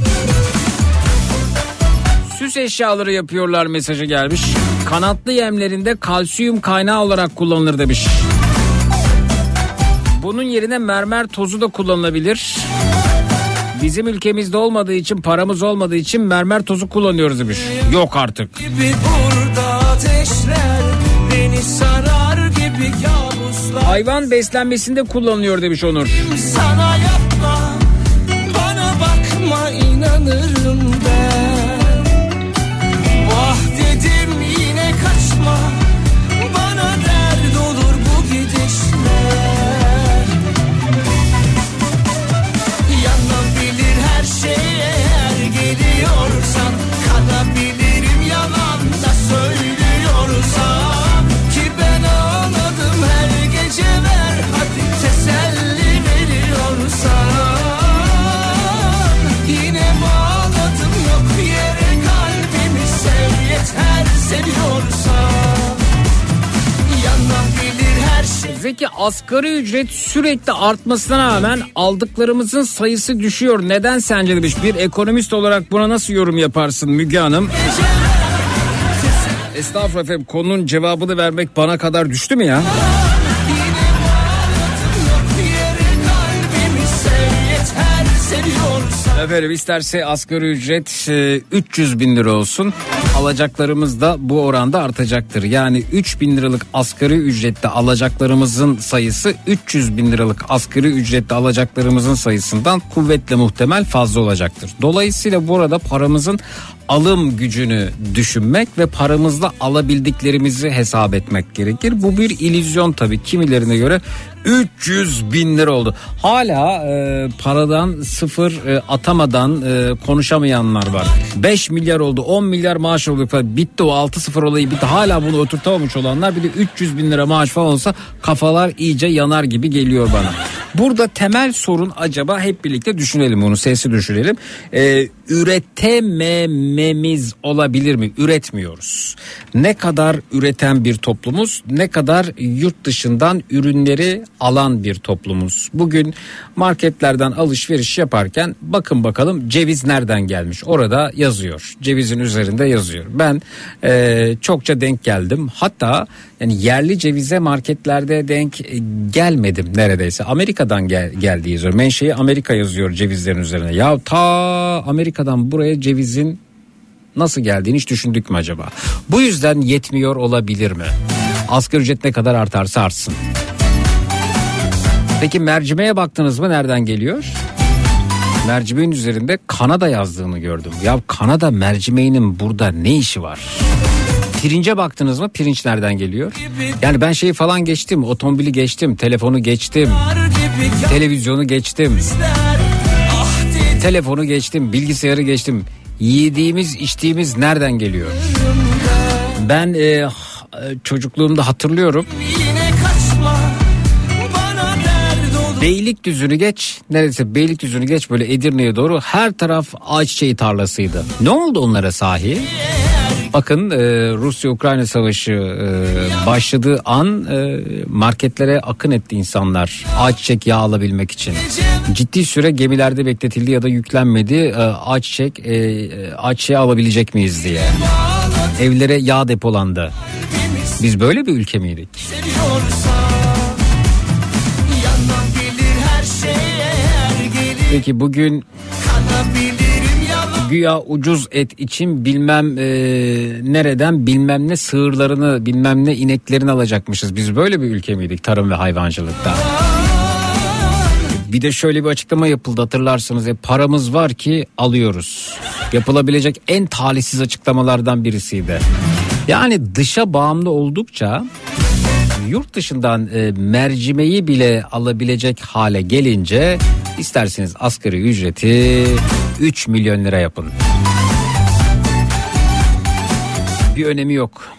Süs eşyaları yapıyorlar mesajı gelmiş. Kanatlı yemlerinde kalsiyum kaynağı olarak kullanılır demiş. Bunun yerine mermer tozu da kullanılabilir. Bizim ülkemizde olmadığı için paramız olmadığı için mermer tozu kullanıyoruz demiş. Yok artık. Hayvan beslenmesinde kullanılıyor demiş Onur. Sana yapma Bana bakma inanırım Zeki asgari ücret sürekli artmasına rağmen aldıklarımızın sayısı düşüyor. Neden sence demiş. Bir ekonomist olarak buna nasıl yorum yaparsın Müge Hanım? Estağfurullah efendim konunun cevabını vermek bana kadar düştü mü ya? Efendim isterse asgari ücret e, 300 bin lira olsun. Alacaklarımız da bu oranda artacaktır. Yani 3 bin liralık asgari ücrette alacaklarımızın sayısı 300 bin liralık asgari ücrette alacaklarımızın sayısından kuvvetle muhtemel fazla olacaktır. Dolayısıyla burada paramızın alım gücünü düşünmek ve paramızla alabildiklerimizi hesap etmek gerekir. Bu bir illüzyon tabii kimilerine göre 300 bin lira oldu. Hala e, paradan sıfır e, atamadan e, konuşamayanlar var. 5 milyar oldu 10 milyar maaş oldu. Bitti o 6 sıfır olayı bitti. Hala bunu oturtamamış olanlar bir de 300 bin lira maaş falan olsa kafalar iyice yanar gibi geliyor bana. Burada temel sorun acaba hep birlikte düşünelim onu sesi düşünelim. Ee, üretemememiz olabilir mi? Üretmiyoruz. Ne kadar üreten bir toplumuz ne kadar yurt dışından ürünleri alan bir toplumuz. Bugün marketlerden alışveriş yaparken bakın bakalım ceviz nereden gelmiş orada yazıyor. Cevizin üzerinde yazıyor. Ben e, çokça denk geldim. Hatta yani yerli cevize marketlerde denk e, gelmedim neredeyse. Amerika'dan gel, geldiği yazıyor. Menşei Amerika yazıyor cevizlerin üzerine. Ya ta Amerika'dan buraya cevizin nasıl geldiğini hiç düşündük mü acaba? Bu yüzden yetmiyor olabilir mi? Asgari ücret ne kadar artarsa artsın. Peki mercimeğe baktınız mı nereden geliyor? Mercimeğin üzerinde Kanada yazdığını gördüm. Ya Kanada mercimeğinin burada ne işi var? Pirince baktınız mı? Pirinç nereden geliyor? Yani ben şeyi falan geçtim. Otomobili geçtim. Telefonu geçtim. Televizyonu geçtim. Telefonu geçtim. Bilgisayarı geçtim. Yediğimiz içtiğimiz nereden geliyor? Ben e, çocukluğumda hatırlıyorum. Beylikdüzü'nü geç. Neredeyse Beylikdüzü'nü geç böyle Edirne'ye doğru her taraf ayçiçeği tarlasıydı. Ne oldu onlara sahi? Bakın e, Rusya-Ukrayna savaşı e, başladığı an e, marketlere akın etti insanlar ayçiçek yağı alabilmek için. Ciddi süre gemilerde bekletildi ya da yüklenmedi e, ayçiçek e, ayçiçeği alabilecek miyiz diye. Evlere yağ depolandı. Biz böyle bir ülke miydik? Peki bugün güya ucuz et için bilmem e, nereden bilmem ne sığırlarını bilmem ne ineklerini alacakmışız. Biz böyle bir ülke miydik tarım ve hayvancılıkta? Bir de şöyle bir açıklama yapıldı hatırlarsınız. E, paramız var ki alıyoruz. Yapılabilecek en talihsiz açıklamalardan birisiydi. Yani dışa bağımlı oldukça yurt dışından e, mercimeği bile alabilecek hale gelince isterseniz asgari ücreti 3 milyon lira yapın. Bir önemi yok.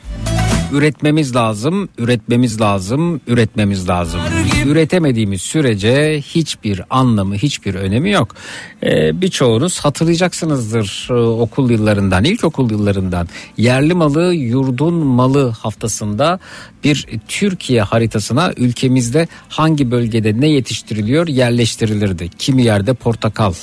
Üretmemiz lazım, üretmemiz lazım, üretmemiz lazım. Üretemediğimiz sürece hiçbir anlamı, hiçbir önemi yok. Ee, birçoğunuz hatırlayacaksınızdır e, okul yıllarından, ilkokul yıllarından. Yerli malı, yurdun malı haftasında bir Türkiye haritasına ülkemizde hangi bölgede ne yetiştiriliyor yerleştirilirdi. Kimi yerde portakal,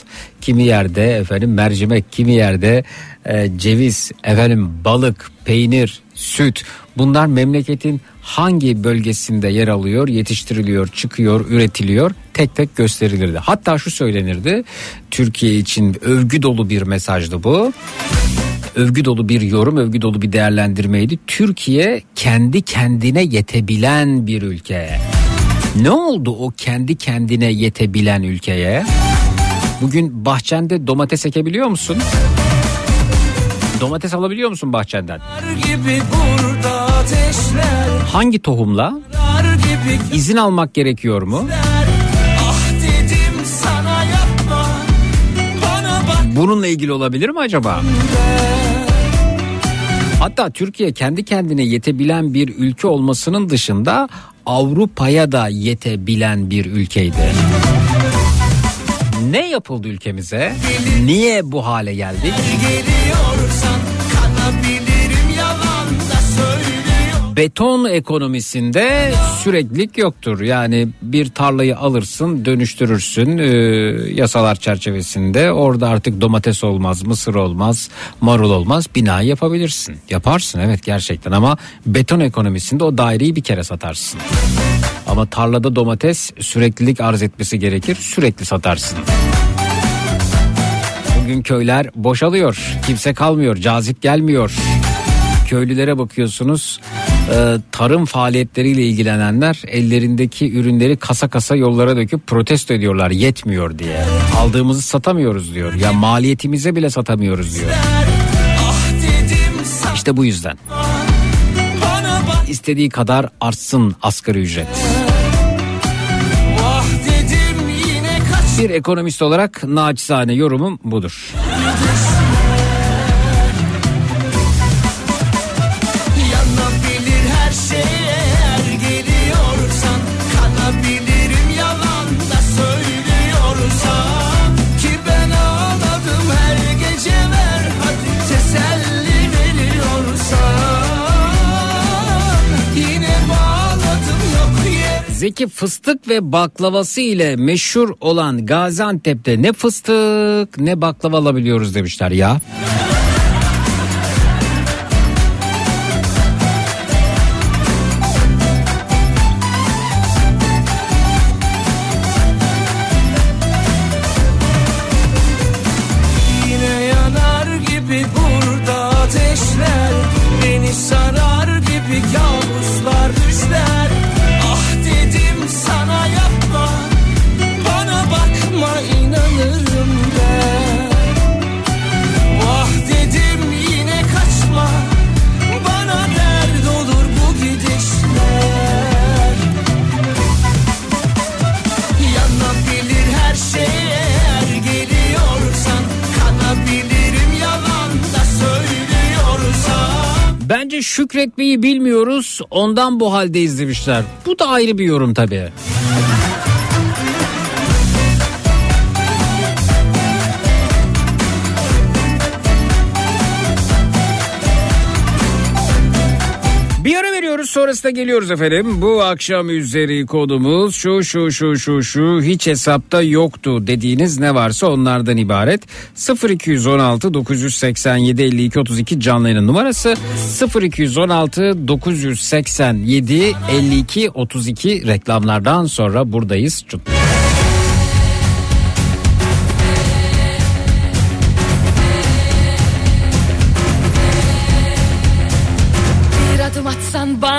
kimi yerde efendim mercimek, kimi yerde e, ceviz, efendim balık, peynir, süt bunlar memleketin hangi bölgesinde yer alıyor, yetiştiriliyor, çıkıyor, üretiliyor tek tek gösterilirdi. Hatta şu söylenirdi Türkiye için övgü dolu bir mesajdı bu. Övgü dolu bir yorum, övgü dolu bir değerlendirmeydi. Türkiye kendi kendine yetebilen bir ülke. Ne oldu o kendi kendine yetebilen ülkeye? Bugün bahçende domates ekebiliyor musun? Domates alabiliyor musun bahçenden? Hangi tohumla? İzin almak gerekiyor mu? Ah Bununla ilgili olabilir mi acaba? Hatta Türkiye kendi kendine yetebilen bir ülke olmasının dışında Avrupa'ya da yetebilen bir ülkeydi. Ne yapıldı ülkemize? Niye bu hale geldik? Beton ekonomisinde süreklilik yoktur. Yani bir tarlayı alırsın, dönüştürürsün e, yasalar çerçevesinde. Orada artık domates olmaz, mısır olmaz, marul olmaz. Bina yapabilirsin. Yaparsın evet gerçekten ama beton ekonomisinde o daireyi bir kere satarsın. Ama tarlada domates süreklilik arz etmesi gerekir. Sürekli satarsın. Bugün köyler boşalıyor. Kimse kalmıyor. Cazip gelmiyor. Köylülere bakıyorsunuz. e, tarım faaliyetleriyle ilgilenenler ellerindeki ürünleri kasa kasa yollara döküp protesto ediyorlar yetmiyor diye. Aldığımızı satamıyoruz diyor. Ya maliyetimize bile satamıyoruz diyor. İşte bu yüzden. İstediği kadar artsın asgari ücret. Ah dedim yine kaç Bir ekonomist olarak naçizane yorumum budur. Zeki fıstık ve baklavası ile meşhur olan Gaziantep'te ne fıstık ne baklava alabiliyoruz demişler ya. Şükretmeyi bilmiyoruz ondan bu haldeyiz demişler. Bu da ayrı bir yorum tabii. Sonrasında geliyoruz efendim. Bu akşam üzeri kodumuz şu şu şu şu şu hiç hesapta yoktu dediğiniz ne varsa onlardan ibaret. 0216 987 52 32 canlı yayının numarası 0216 987 52 32 reklamlardan sonra buradayız. Çok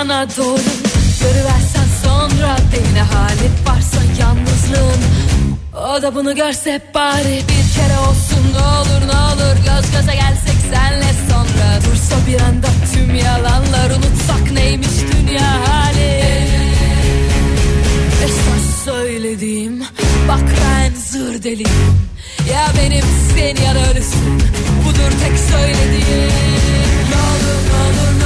bana doğru Görüversen sonra beni ne hali varsa yalnızlığın. O da bunu görse bari bir kere olsun. Ne olur ne olur Göz göze gelsek senle sonra. Dursa bir anda tüm yalanlar unutsak neymiş dünya hali? Esas söylediğim bak ben zır deliyim. Ya benim sen ya da ölüsün. Budur tek söylediğim. Ne olur ne olur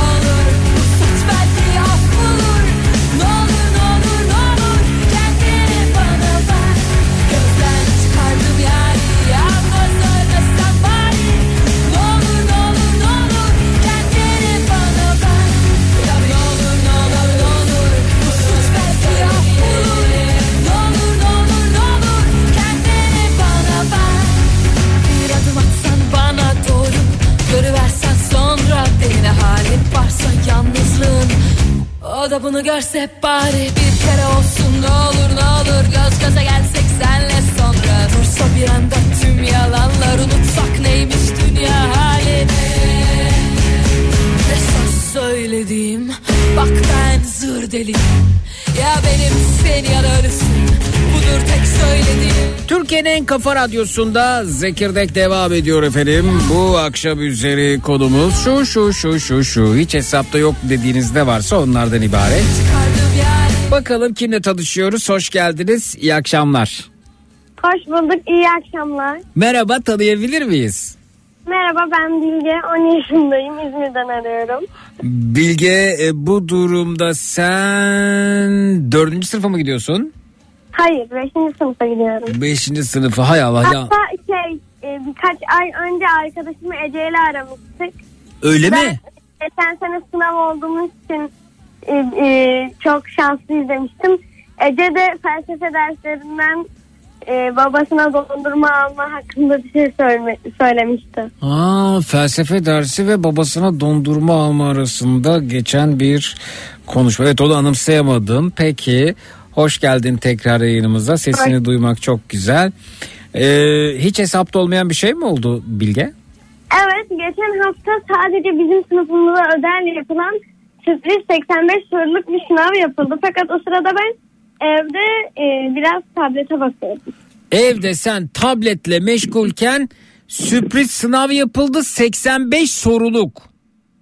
O da bunu görse bari bir kere olsun. Ne olur ne olur Göz göze gelsek senle sonra. Dursa bir anda tüm yalanlar unutsak neymiş dünya hali Esas söylediğim bak ben zır deliyim. Ya benim sen ya da ölüsün Budur tek söylediğim Türkiye'nin en kafa radyosunda Zekirdek devam ediyor efendim. Bu akşam üzeri konumuz şu şu şu şu şu hiç hesapta yok dediğiniz ne varsa onlardan ibaret. Bakalım kimle tanışıyoruz. Hoş geldiniz. İyi akşamlar. Hoş bulduk, iyi akşamlar. Merhaba tanıyabilir miyiz? Merhaba ben Bilge, 10 yaşındayım, İzmir'den arıyorum. Bilge e, bu durumda sen dördüncü sınıfa mı gidiyorsun? Hayır, 5. sınıfa gidiyorum. Beşinci sınıfa hay Allah ya. Hatta şey, e, birkaç ay önce arkadaşımı Ece ile aramıştık. Öyle Ben mi? geçen sene sınav olduğumuz için e, e, çok şanslıyız demiştim. Ece de felsefe derslerinden e, babasına dondurma alma hakkında bir şey söyleme, söylemişti. Aa, felsefe dersi ve babasına dondurma alma arasında geçen bir konuşma. Evet onu anımsayamadım. Peki hoş geldin tekrar yayınımıza. Sesini Hoş- duymak çok güzel. Ee, hiç hesapta olmayan bir şey mi oldu Bilge? Evet geçen hafta sadece bizim sınıfımıza özel yapılan sürpriz 85 soruluk bir sınav yapıldı. Fakat o sırada ben evde e, biraz tablete bakıyordum. Evde sen tabletle meşgulken sürpriz sınav yapıldı 85 soruluk.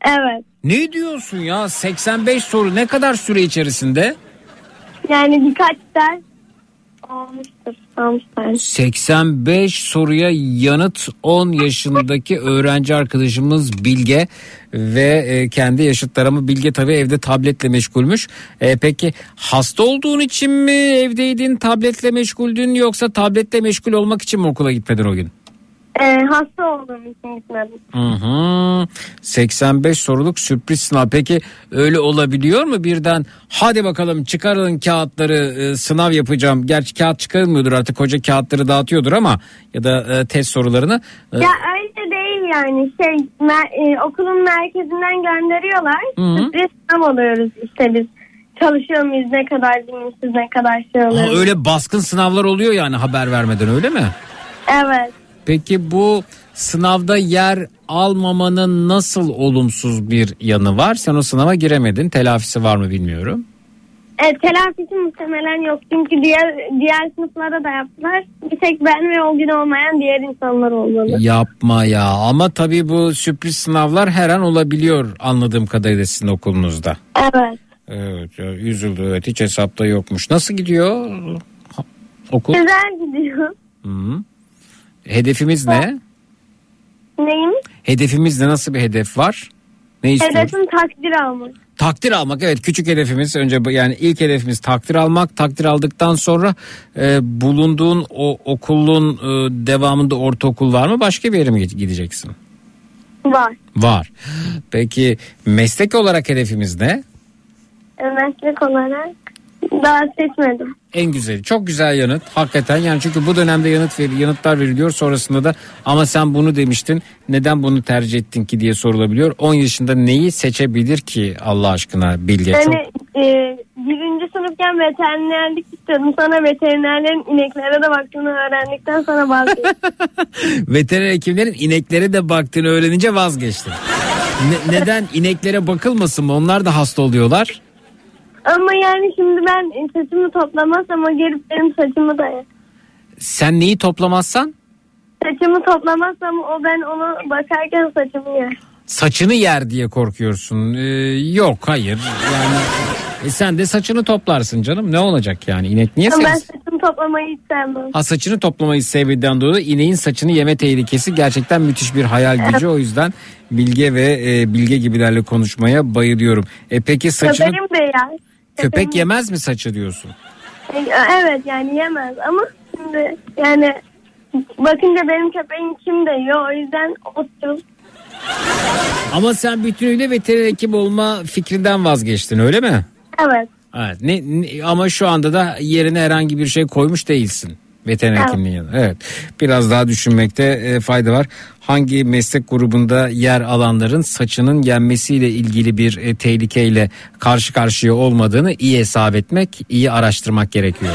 Evet Ne diyorsun ya 85 soru ne kadar süre içerisinde? Yani birkaç ders olmuştur. Almışlar. 85 soruya yanıt 10 yaşındaki öğrenci arkadaşımız Bilge ve e, kendi yaşıtları ama Bilge tabii evde tabletle meşgulmüş. E, peki hasta olduğun için mi evdeydin tabletle meşguldün yoksa tabletle meşgul olmak için mi okula gitmedin o gün? E, hasta olduğum için gitmedim. Hı hı. 85 soruluk sürpriz sınav. Peki öyle olabiliyor mu birden? Hadi bakalım çıkarın kağıtları e, sınav yapacağım. Gerçi kağıt çıkarılmıyordur artık hoca kağıtları dağıtıyordur ama ya da e, test sorularını. E, Ya öyle değil yani şey mer- e, okulun merkezinden gönderiyorlar. Hı hı. Sürpriz sınav oluyoruz işte biz. Çalışıyor muyuz ne kadar dinmişiz ne kadar şey ha, oluyoruz. öyle baskın sınavlar oluyor yani haber vermeden öyle mi? Evet. Peki bu sınavda yer almamanın nasıl olumsuz bir yanı var? Sen o sınava giremedin. Telafisi var mı bilmiyorum. Evet telafisi muhtemelen yok çünkü diğer diğer sınıflara da yaptılar. Bir tek ben ve o gün olmayan diğer insanlar olmalı. Yapma ya ama tabii bu sürpriz sınavlar her an olabiliyor anladığım kadarıyla sizin okulunuzda. Evet. Evet ya, üzüldü evet hiç hesapta yokmuş. Nasıl gidiyor okul? Güzel gidiyor. Hı. Hedefimiz ne? Neyim? Hedefimiz ne nasıl bir hedef var? Ne istiyoruz? Hedefim takdir almak. Takdir almak evet küçük hedefimiz önce yani ilk hedefimiz takdir almak takdir aldıktan sonra e, bulunduğun o okulun e, devamında ortaokul var mı başka bir yere mi gideceksin? Var. Var. Peki meslek olarak hedefimiz ne? E, Meslek olarak daha seçmedim. En güzeli. Çok güzel yanıt. Hakikaten yani çünkü bu dönemde yanıt ver, yanıtlar veriliyor. Sonrasında da ama sen bunu demiştin. Neden bunu tercih ettin ki diye sorulabiliyor. 10 yaşında neyi seçebilir ki Allah aşkına Bilge? Çok... Yani e, birinci sınıfken veterinerlik istiyordum. Sonra veterinerlerin ineklere de baktığını öğrendikten sonra vazgeçtim. Veteriner hekimlerin ineklere de baktığını öğrenince vazgeçtin. Ne- neden ineklere bakılmasın mı? Onlar da hasta oluyorlar. Ama yani şimdi ben e, saçımı toplamazsam o gelip benim saçımı da yer. Sen neyi toplamazsan Saçımı toplamazsam o ben onu bakarken saçımı yer. saçını yer diye korkuyorsun. Ee, yok hayır. Yani e, sen de saçını toplarsın canım. Ne olacak yani? İnek niye Ama ben sevsin? saçımı toplamayı hiç sevmem. Ha saçını toplamayı sevdiğinden dolayı ineğin saçını yeme tehlikesi gerçekten müthiş bir hayal gücü. O yüzden Bilge ve e, Bilge gibilerle konuşmaya bayılıyorum. E peki saçını Köpeğim yer. Köpek yemez mi saçı diyorsun? Evet yani yemez ama şimdi yani bakınca benim köpeğim kim de yiyor o yüzden otur. Ama sen bütünüyle veteriner hekim olma fikrinden vazgeçtin öyle mi? Evet. Evet. Ne, ne- ama şu anda da yerine herhangi bir şey koymuş değilsin. Veteriner Evet. hekimliğin yanına. Evet. Biraz daha düşünmekte e, fayda var. Hangi meslek grubunda yer alanların saçının yenmesiyle ilgili bir e, tehlikeyle karşı karşıya olmadığını iyi hesap etmek, iyi araştırmak gerekiyor.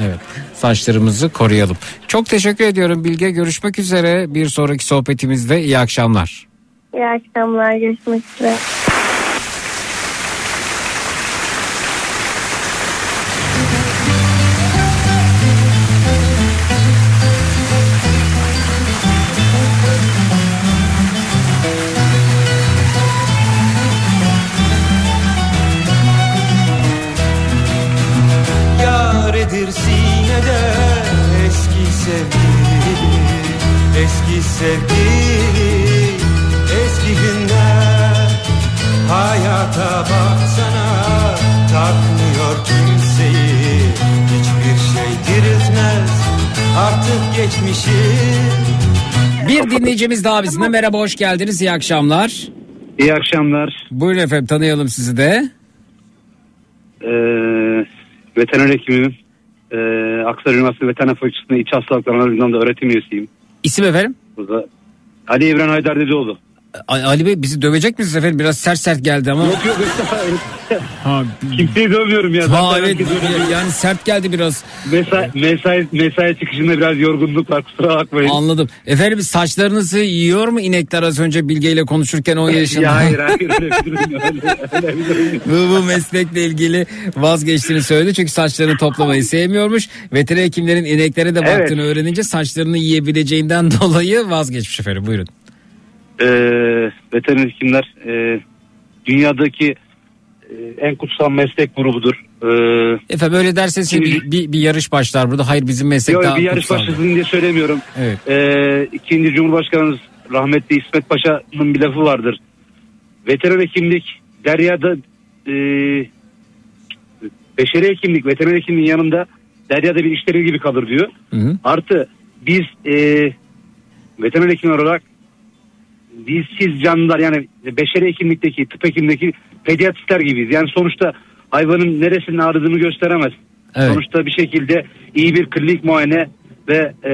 evet. Saçlarımızı koruyalım. Çok teşekkür ediyorum Bilge. Görüşmek üzere. Bir sonraki sohbetimizde iyi akşamlar. İyi akşamlar görüşmek üzere. Dinleyicimiz daha bizimle. Merhaba hoş geldiniz. İyi akşamlar. İyi akşamlar. Buyurun efendim tanıyalım sizi de. Ee, veteriner hekimiyim. Ee, Aksaray Üniversitesi Veteriner Fakültesi'nde iç hastalıklar analizinde öğretim üyesiyim. İsim efendim? Burada Ali İbrahim Haydar Dedeoğlu. Ali Bey bizi dövecek misiniz efendim? Biraz sert sert geldi ama. Yok yok Ha, kimseyi dövmüyorum ya. ha evet yani sert geldi biraz. Mesai, mesai, mesai çıkışında biraz yorgunluk var kusura bakmayın. Anladım. Efendim saçlarınızı yiyor mu inekler az önce Bilge ile konuşurken 10 yaşında? Ya hayır hayır bu, bu meslekle ilgili vazgeçtiğini söyledi. Çünkü saçlarını toplamayı sevmiyormuş. Veteriner hekimlerin ineklere de Evet. baktığını öğrenince saçlarını yiyebileceğinden dolayı vazgeçmiş efendim. Buyurun. Ee, veteriner hekimler e, dünyadaki e, en kutsal meslek grubudur. Ee, Efendim öyle derseniz Şimdi- bir, bir, bir yarış başlar burada. Hayır bizim meslek Yok daha bir yarış başlasın diye söylemiyorum. Evet. Ee, ikinci Cumhurbaşkanımız rahmetli İsmet Paşa'nın bir lafı vardır. Veteriner hekimlik deryada e, beşeri hekimlik veteriner hekimliğin yanında deryada bir işleri gibi kalır diyor. Hı hı. Artı biz e, veteriner hekim olarak dilsiz canlılar yani beşeri hekimlikteki tıp hekimlikteki pediatristler gibiyiz. Yani sonuçta hayvanın neresinin ağrıdığını gösteremez. Evet. Sonuçta bir şekilde iyi bir klinik muayene ve e,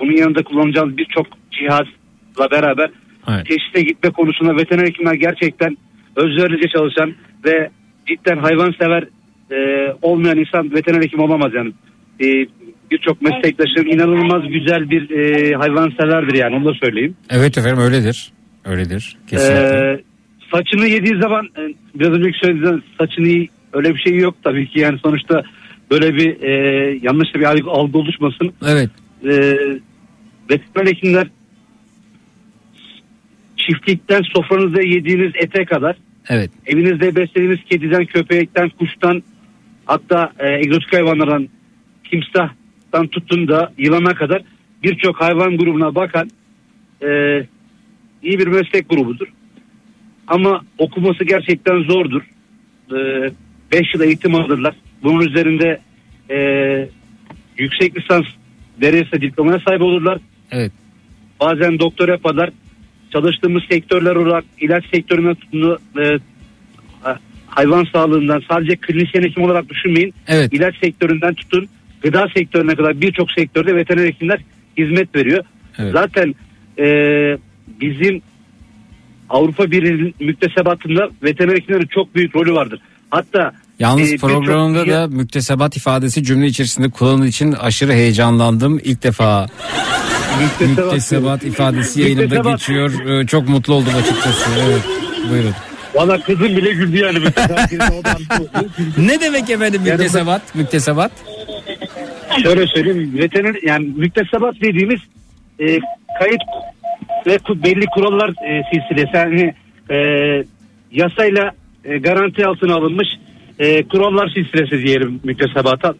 bunun yanında kullanacağımız birçok cihazla beraber Evet. teşhise gitme konusunda veteriner hekimler gerçekten özverici çalışan ve cidden hayvansever e, olmayan insan veteriner hekim olamaz yani. E, Birçok meslektaşım inanılmaz güzel bir e, hayvanseverdir yani onu da söyleyeyim. Evet efendim öyledir. Öyledir. Kesinlikle. Ee, saçını yediği zaman e, biraz önceki söylediğiniz saçını öyle bir şey yok tabii ki yani sonuçta böyle bir e, yanlış bir algı, algı oluşmasın. evet. E, veteriner hekimler çiftlikten sofranızda yediğiniz ete kadar Evet. evinizde beslediğiniz kediden, köpekten, kuştan hatta e, egzotik hayvanlardan timsahtan tutun da yılana kadar birçok hayvan grubuna bakan e, iyi bir meslek grubudur. Ama okuması gerçekten zordur. 5 yıl eğitim alırlar. Bunun üzerinde e, yüksek lisans derecesi diplomaya sahip olurlar. Evet. Bazen doktor yaparlar. Çalıştığımız sektörler olarak ilaç sektörüne tutun e, hayvan sağlığından sadece klinisyen hekim olarak düşünmeyin. Evet. İlaç sektöründen tutun gıda sektörüne kadar birçok sektörde veteriner hekimler hizmet veriyor. Evet. Zaten e, bizim Avrupa Birliği'nin müktesebatında veteriner hekimlerin çok büyük rolü vardır. Hatta Yalnız e, birçok- programda da müktesebat ifadesi cümle içerisinde kullanıldığı için aşırı heyecanlandım. İlk defa müktesebat, müktesebat ifadesi yayınımda Müktesebat- geçiyor. Ee, Çok mutlu oldum açıkçası. Evet. Buyurun. Valla kızım bile güldü yani. Ne demek efendim müktesebat? Müktesebat? Şöyle söyleyeyim veteriner yani müktesebat dediğimiz e, kayıt ve belli kurallar e, silsilesi yani e, yasayla e, garanti altına alınmış e, kurallar silsilesi diyelim müktesebata.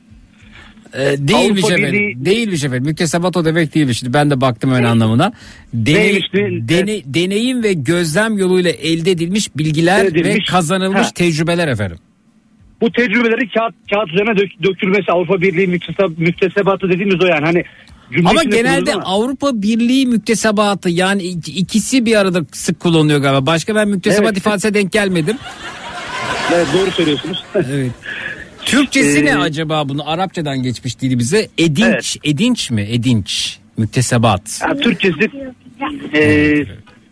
Ee, değilmiş Avrupa efendim. Birliği- Değilmiş efendim. Müktesebat o demek değilmiş. Şimdi ben de baktım ön anlamına. Deney, dene- deneyim ve gözlem yoluyla elde edilmiş bilgiler ve Edilmiş. kazanılmış Ha. tecrübeler efendim. Bu tecrübeleri kağıt, kağıt üzerine dök- dökülmesi Avrupa Birliği mükteseb- müktesebatı dediğimiz o yani hani Ama genelde ama- Avrupa Birliği müktesebatı yani ik- ikisi bir arada sık kullanılıyor galiba. Başka ben müktesebat Evet. ifadesine denk gelmedim. Evet, doğru söylüyorsunuz. Evet. Türkçesi ne Ee, acaba bunu? Arapçadan geçmiş dilimize. Edinç. Edinç mi? Edinç. Müktesebat. Yani Türkçesi e,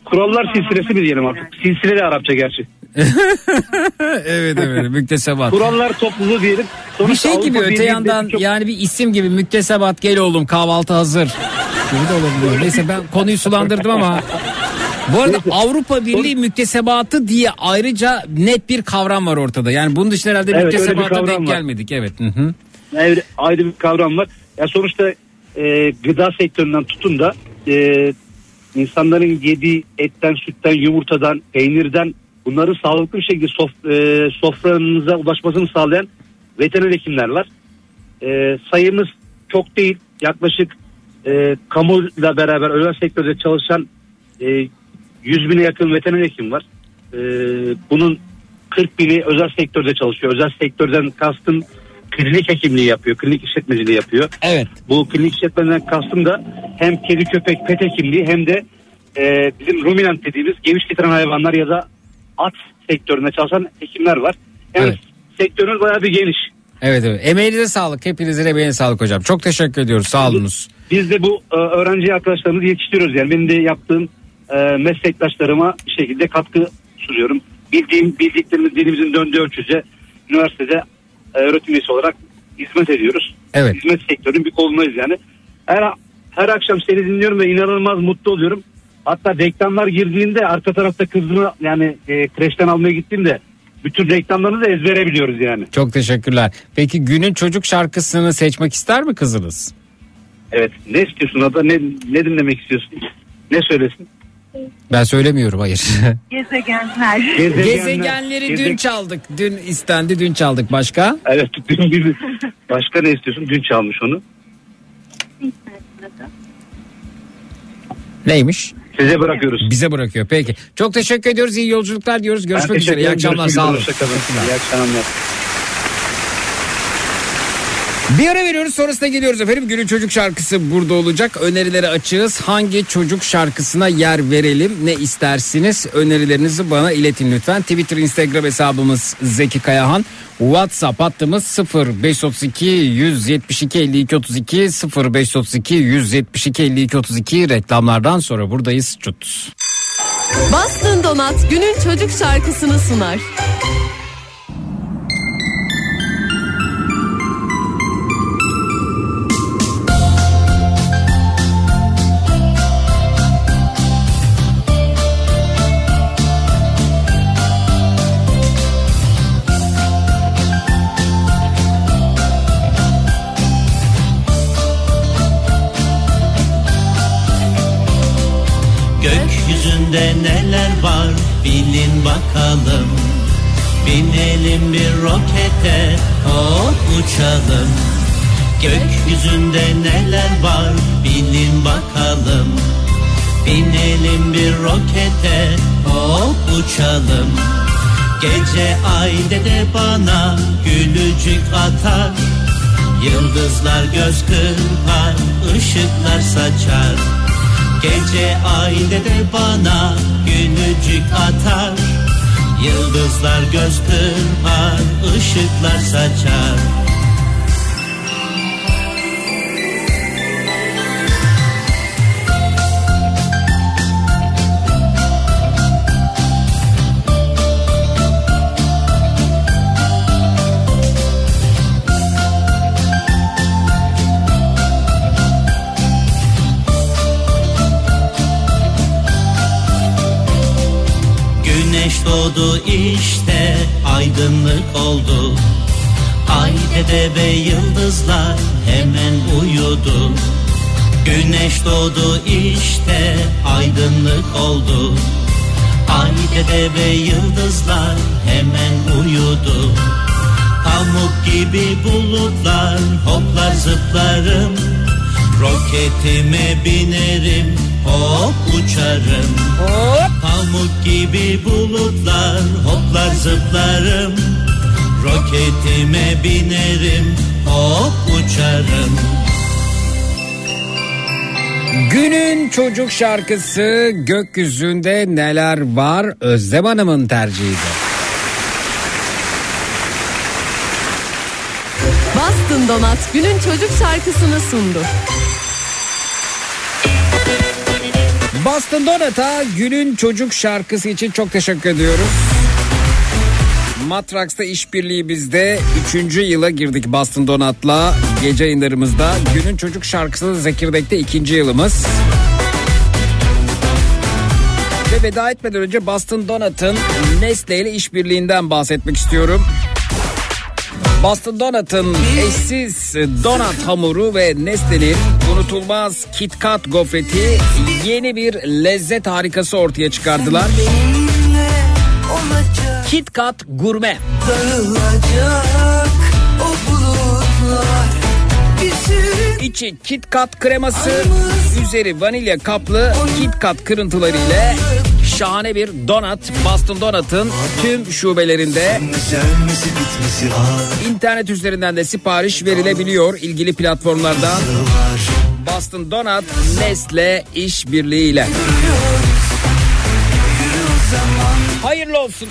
kurallar silsilesi mi diyelim artık? Silsile de Arapça gerçi. evet evet müktesebat. Kurallar topluluğu diyelim. Bir Sonuçta şey gibi Avrupa öte yandan birçok- yani bir isim gibi müktesebat gel oğlum kahvaltı hazır gibi de olabiliyor. Neyse ben konuyu sulandırdım ama bu arada Avrupa Birliği müktesebatı diye ayrıca net bir kavram var ortada. Yani bunun dışında herhalde Evet, bir müktesebata denk var. gelmedik. Evet. Hı hı. ayrı, ayrı bir kavram var. Ya sonuçta e, gıda sektöründen tutun da e, insanların yediği etten, sütten, yumurtadan, peynirden bunları sağlıklı bir şekilde sof, e, sofranıza ulaşmasını sağlayan veteriner hekimler var. E, sayımız çok değil. Yaklaşık e, kamuyla beraber özel sektörde çalışan e, 100 bine yakın veteriner hekim var. E, bunun 40 bini özel sektörde çalışıyor. Özel sektörden kastım klinik hekimliği yapıyor. Klinik işletmeciliği yapıyor. Evet. Bu klinik işletmeden kastım da hem kedi köpek pet hekimliği hem de e, bizim ruminant dediğimiz geviş getiren hayvanlar ya da at sektöründe çalışan hekimler var. Yani Evet. sektörümüz bayağı bir geniş. Evet evet. Emeğinize sağlık. Hepinizin emeğine sağlık hocam. Çok teşekkür ediyoruz. Sağ olunuz. Biz de bu e, öğrenci arkadaşlarımızı yetiştiriyoruz. Yani benim de yaptığım e, meslektaşlarıma bir şekilde katkı sunuyorum. Bildiğim bildiklerimiz dilimizin döndüğü ölçüce üniversitede e, öğretim üyesi olarak hizmet ediyoruz. Evet. Hizmet sektörünün bir kolundayız yani. Her, her akşam seni dinliyorum ve inanılmaz mutlu oluyorum. Hatta reklamlar girdiğinde arka tarafta kızımı yani e, kreşten almaya gittiğimde bütün reklamlarını da ezbere biliyoruz yani. Çok teşekkürler. Peki günün çocuk şarkısını seçmek ister mi kızınız? Evet ne istiyorsun Ada ne, ne dinlemek istiyorsun? Ne söylesin? Ben söylemiyorum hayır. Gezegenler. Gezegenleri dün Gezegen- çaldık. Dün istendi dün çaldık. Başka? Evet dün gibi. Başka ne istiyorsun? Dün çalmış onu. Neymiş? Size bırakıyoruz. Bize bırakıyor. Peki. Çok teşekkür ediyoruz. İyi yolculuklar diyoruz. Görüşmek üzere. İyi akşamlar. Sağ olun. İyi akşamlar. Bir ara veriyoruz sonrasında geliyoruz efendim. Günün çocuk şarkısı burada olacak. Önerileri açığız. Hangi çocuk şarkısına yer verelim? Ne istersiniz? Önerilerinizi bana iletin lütfen. Twitter, Instagram hesabımız Zeki Kayahan. WhatsApp hattımız 0532 172 52 32 0532 172 52 32 reklamlardan sonra buradayız. Çut. Bastın Donat günün çocuk şarkısını sunar. Var bilin bakalım. Binelim bir rokete hop uçalım. Gökyüzünde neler var bilin bakalım. Binelim bir rokete hop uçalım. Gece ayde de bana gülücük atar. Yıldızlar göz kırpar, ışıklar saçar Gece ayda de bana gülücük atar. Yıldızlar göz kırpar, ışıklar saçar Güneş doğdu işte aydınlık oldu. Ay dede ve yıldızlar hemen uyudu. Güneş doğdu işte aydınlık oldu. Ay dede ve yıldızlar hemen uyudu. Pamuk gibi bulutlar hoplar zıplarım. Roketime binerim hop uçarım. Pamuk gibi bulutlar hoplar zıplarım. Roketime binerim. Hop uçarım. Günün çocuk şarkısı gökyüzünde neler var? Özlem Hanım'ın tercihiydi. Bastın Donat günün çocuk şarkısını sundu. Boston Donat'a günün çocuk şarkısı için çok teşekkür ediyoruz. Matrax'ta işbirliği bizde 3. yıla girdik Boston Donat'la gece yayınlarımızda. Günün çocuk şarkısı Zekirdek'te 2. yılımız. Ve veda etmeden önce Boston Donat'ın Nestle ile işbirliğinden bahsetmek istiyorum. Boston Donut'ın eşsiz donat hamuru ve Nestle'nin unutulmaz Kit Kat gofreti yeni bir lezzet harikası ortaya çıkardılar. Kit Kat Gurme. İçi Kit Kat kreması, üzeri vanilya kaplı Kit Kat kırıntıları ile şahane bir donat Boston Donut'ın tüm şubelerinde internet üzerinden de sipariş verilebiliyor ilgili platformlardan. Boston Donut Nestle işbirliğiyle. Hayırlı olsun.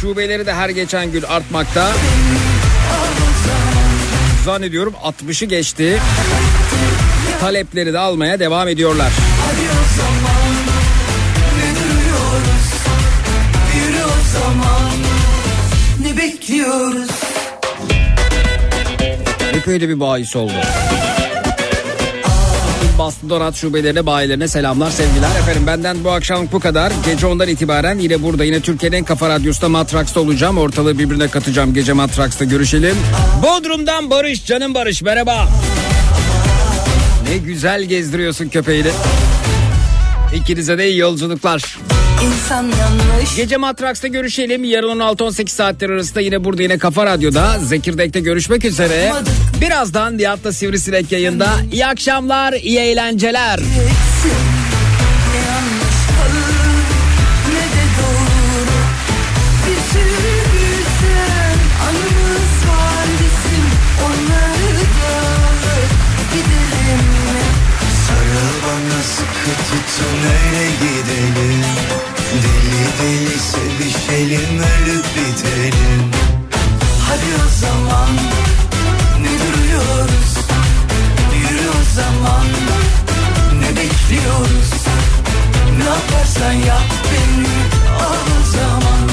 Şubeleri de her geçen gün artmakta. Zannediyorum 60'ı geçti. Talepleri de almaya devam ediyorlar. Ne ne bekliyoruz Hep öyle bir bahis oldu. Boston Donat şubelerine, bayilerine selamlar, sevgiler. Efendim benden bu akşam bu kadar. Gece ondan itibaren yine burada, yine Türkiye'nin en kafa radyosunda Matraks'ta olacağım. Ortalığı birbirine katacağım. Gece Matraks'ta görüşelim. Bodrum'dan Barış, canım Barış merhaba. Ne güzel gezdiriyorsun köpeğini. İkinize de iyi yolculuklar. İnsan yanlış. Gece Matraks'ta görüşelim. Yarın 16-18 saatler arasında yine burada yine Kafa Radyo'da Zekirdek'te görüşmek üzere. Olmadık. Birazdan Nihat'la Sivrisinek yayında. İyi akşamlar, iyi eğlenceler. Tutun öyle gidelim deli sevişelim ölüp bitelim. Hadi o zaman ne duruyoruz? Yürü o zaman ne bekliyoruz? Ne yaparsan yap beni al o zaman.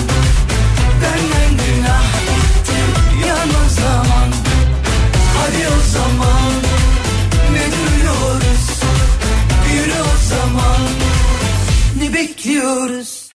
Benden günah gitti yan o zaman. Hadi o zaman ne duruyoruz? Yürü o zaman ne bekliyoruz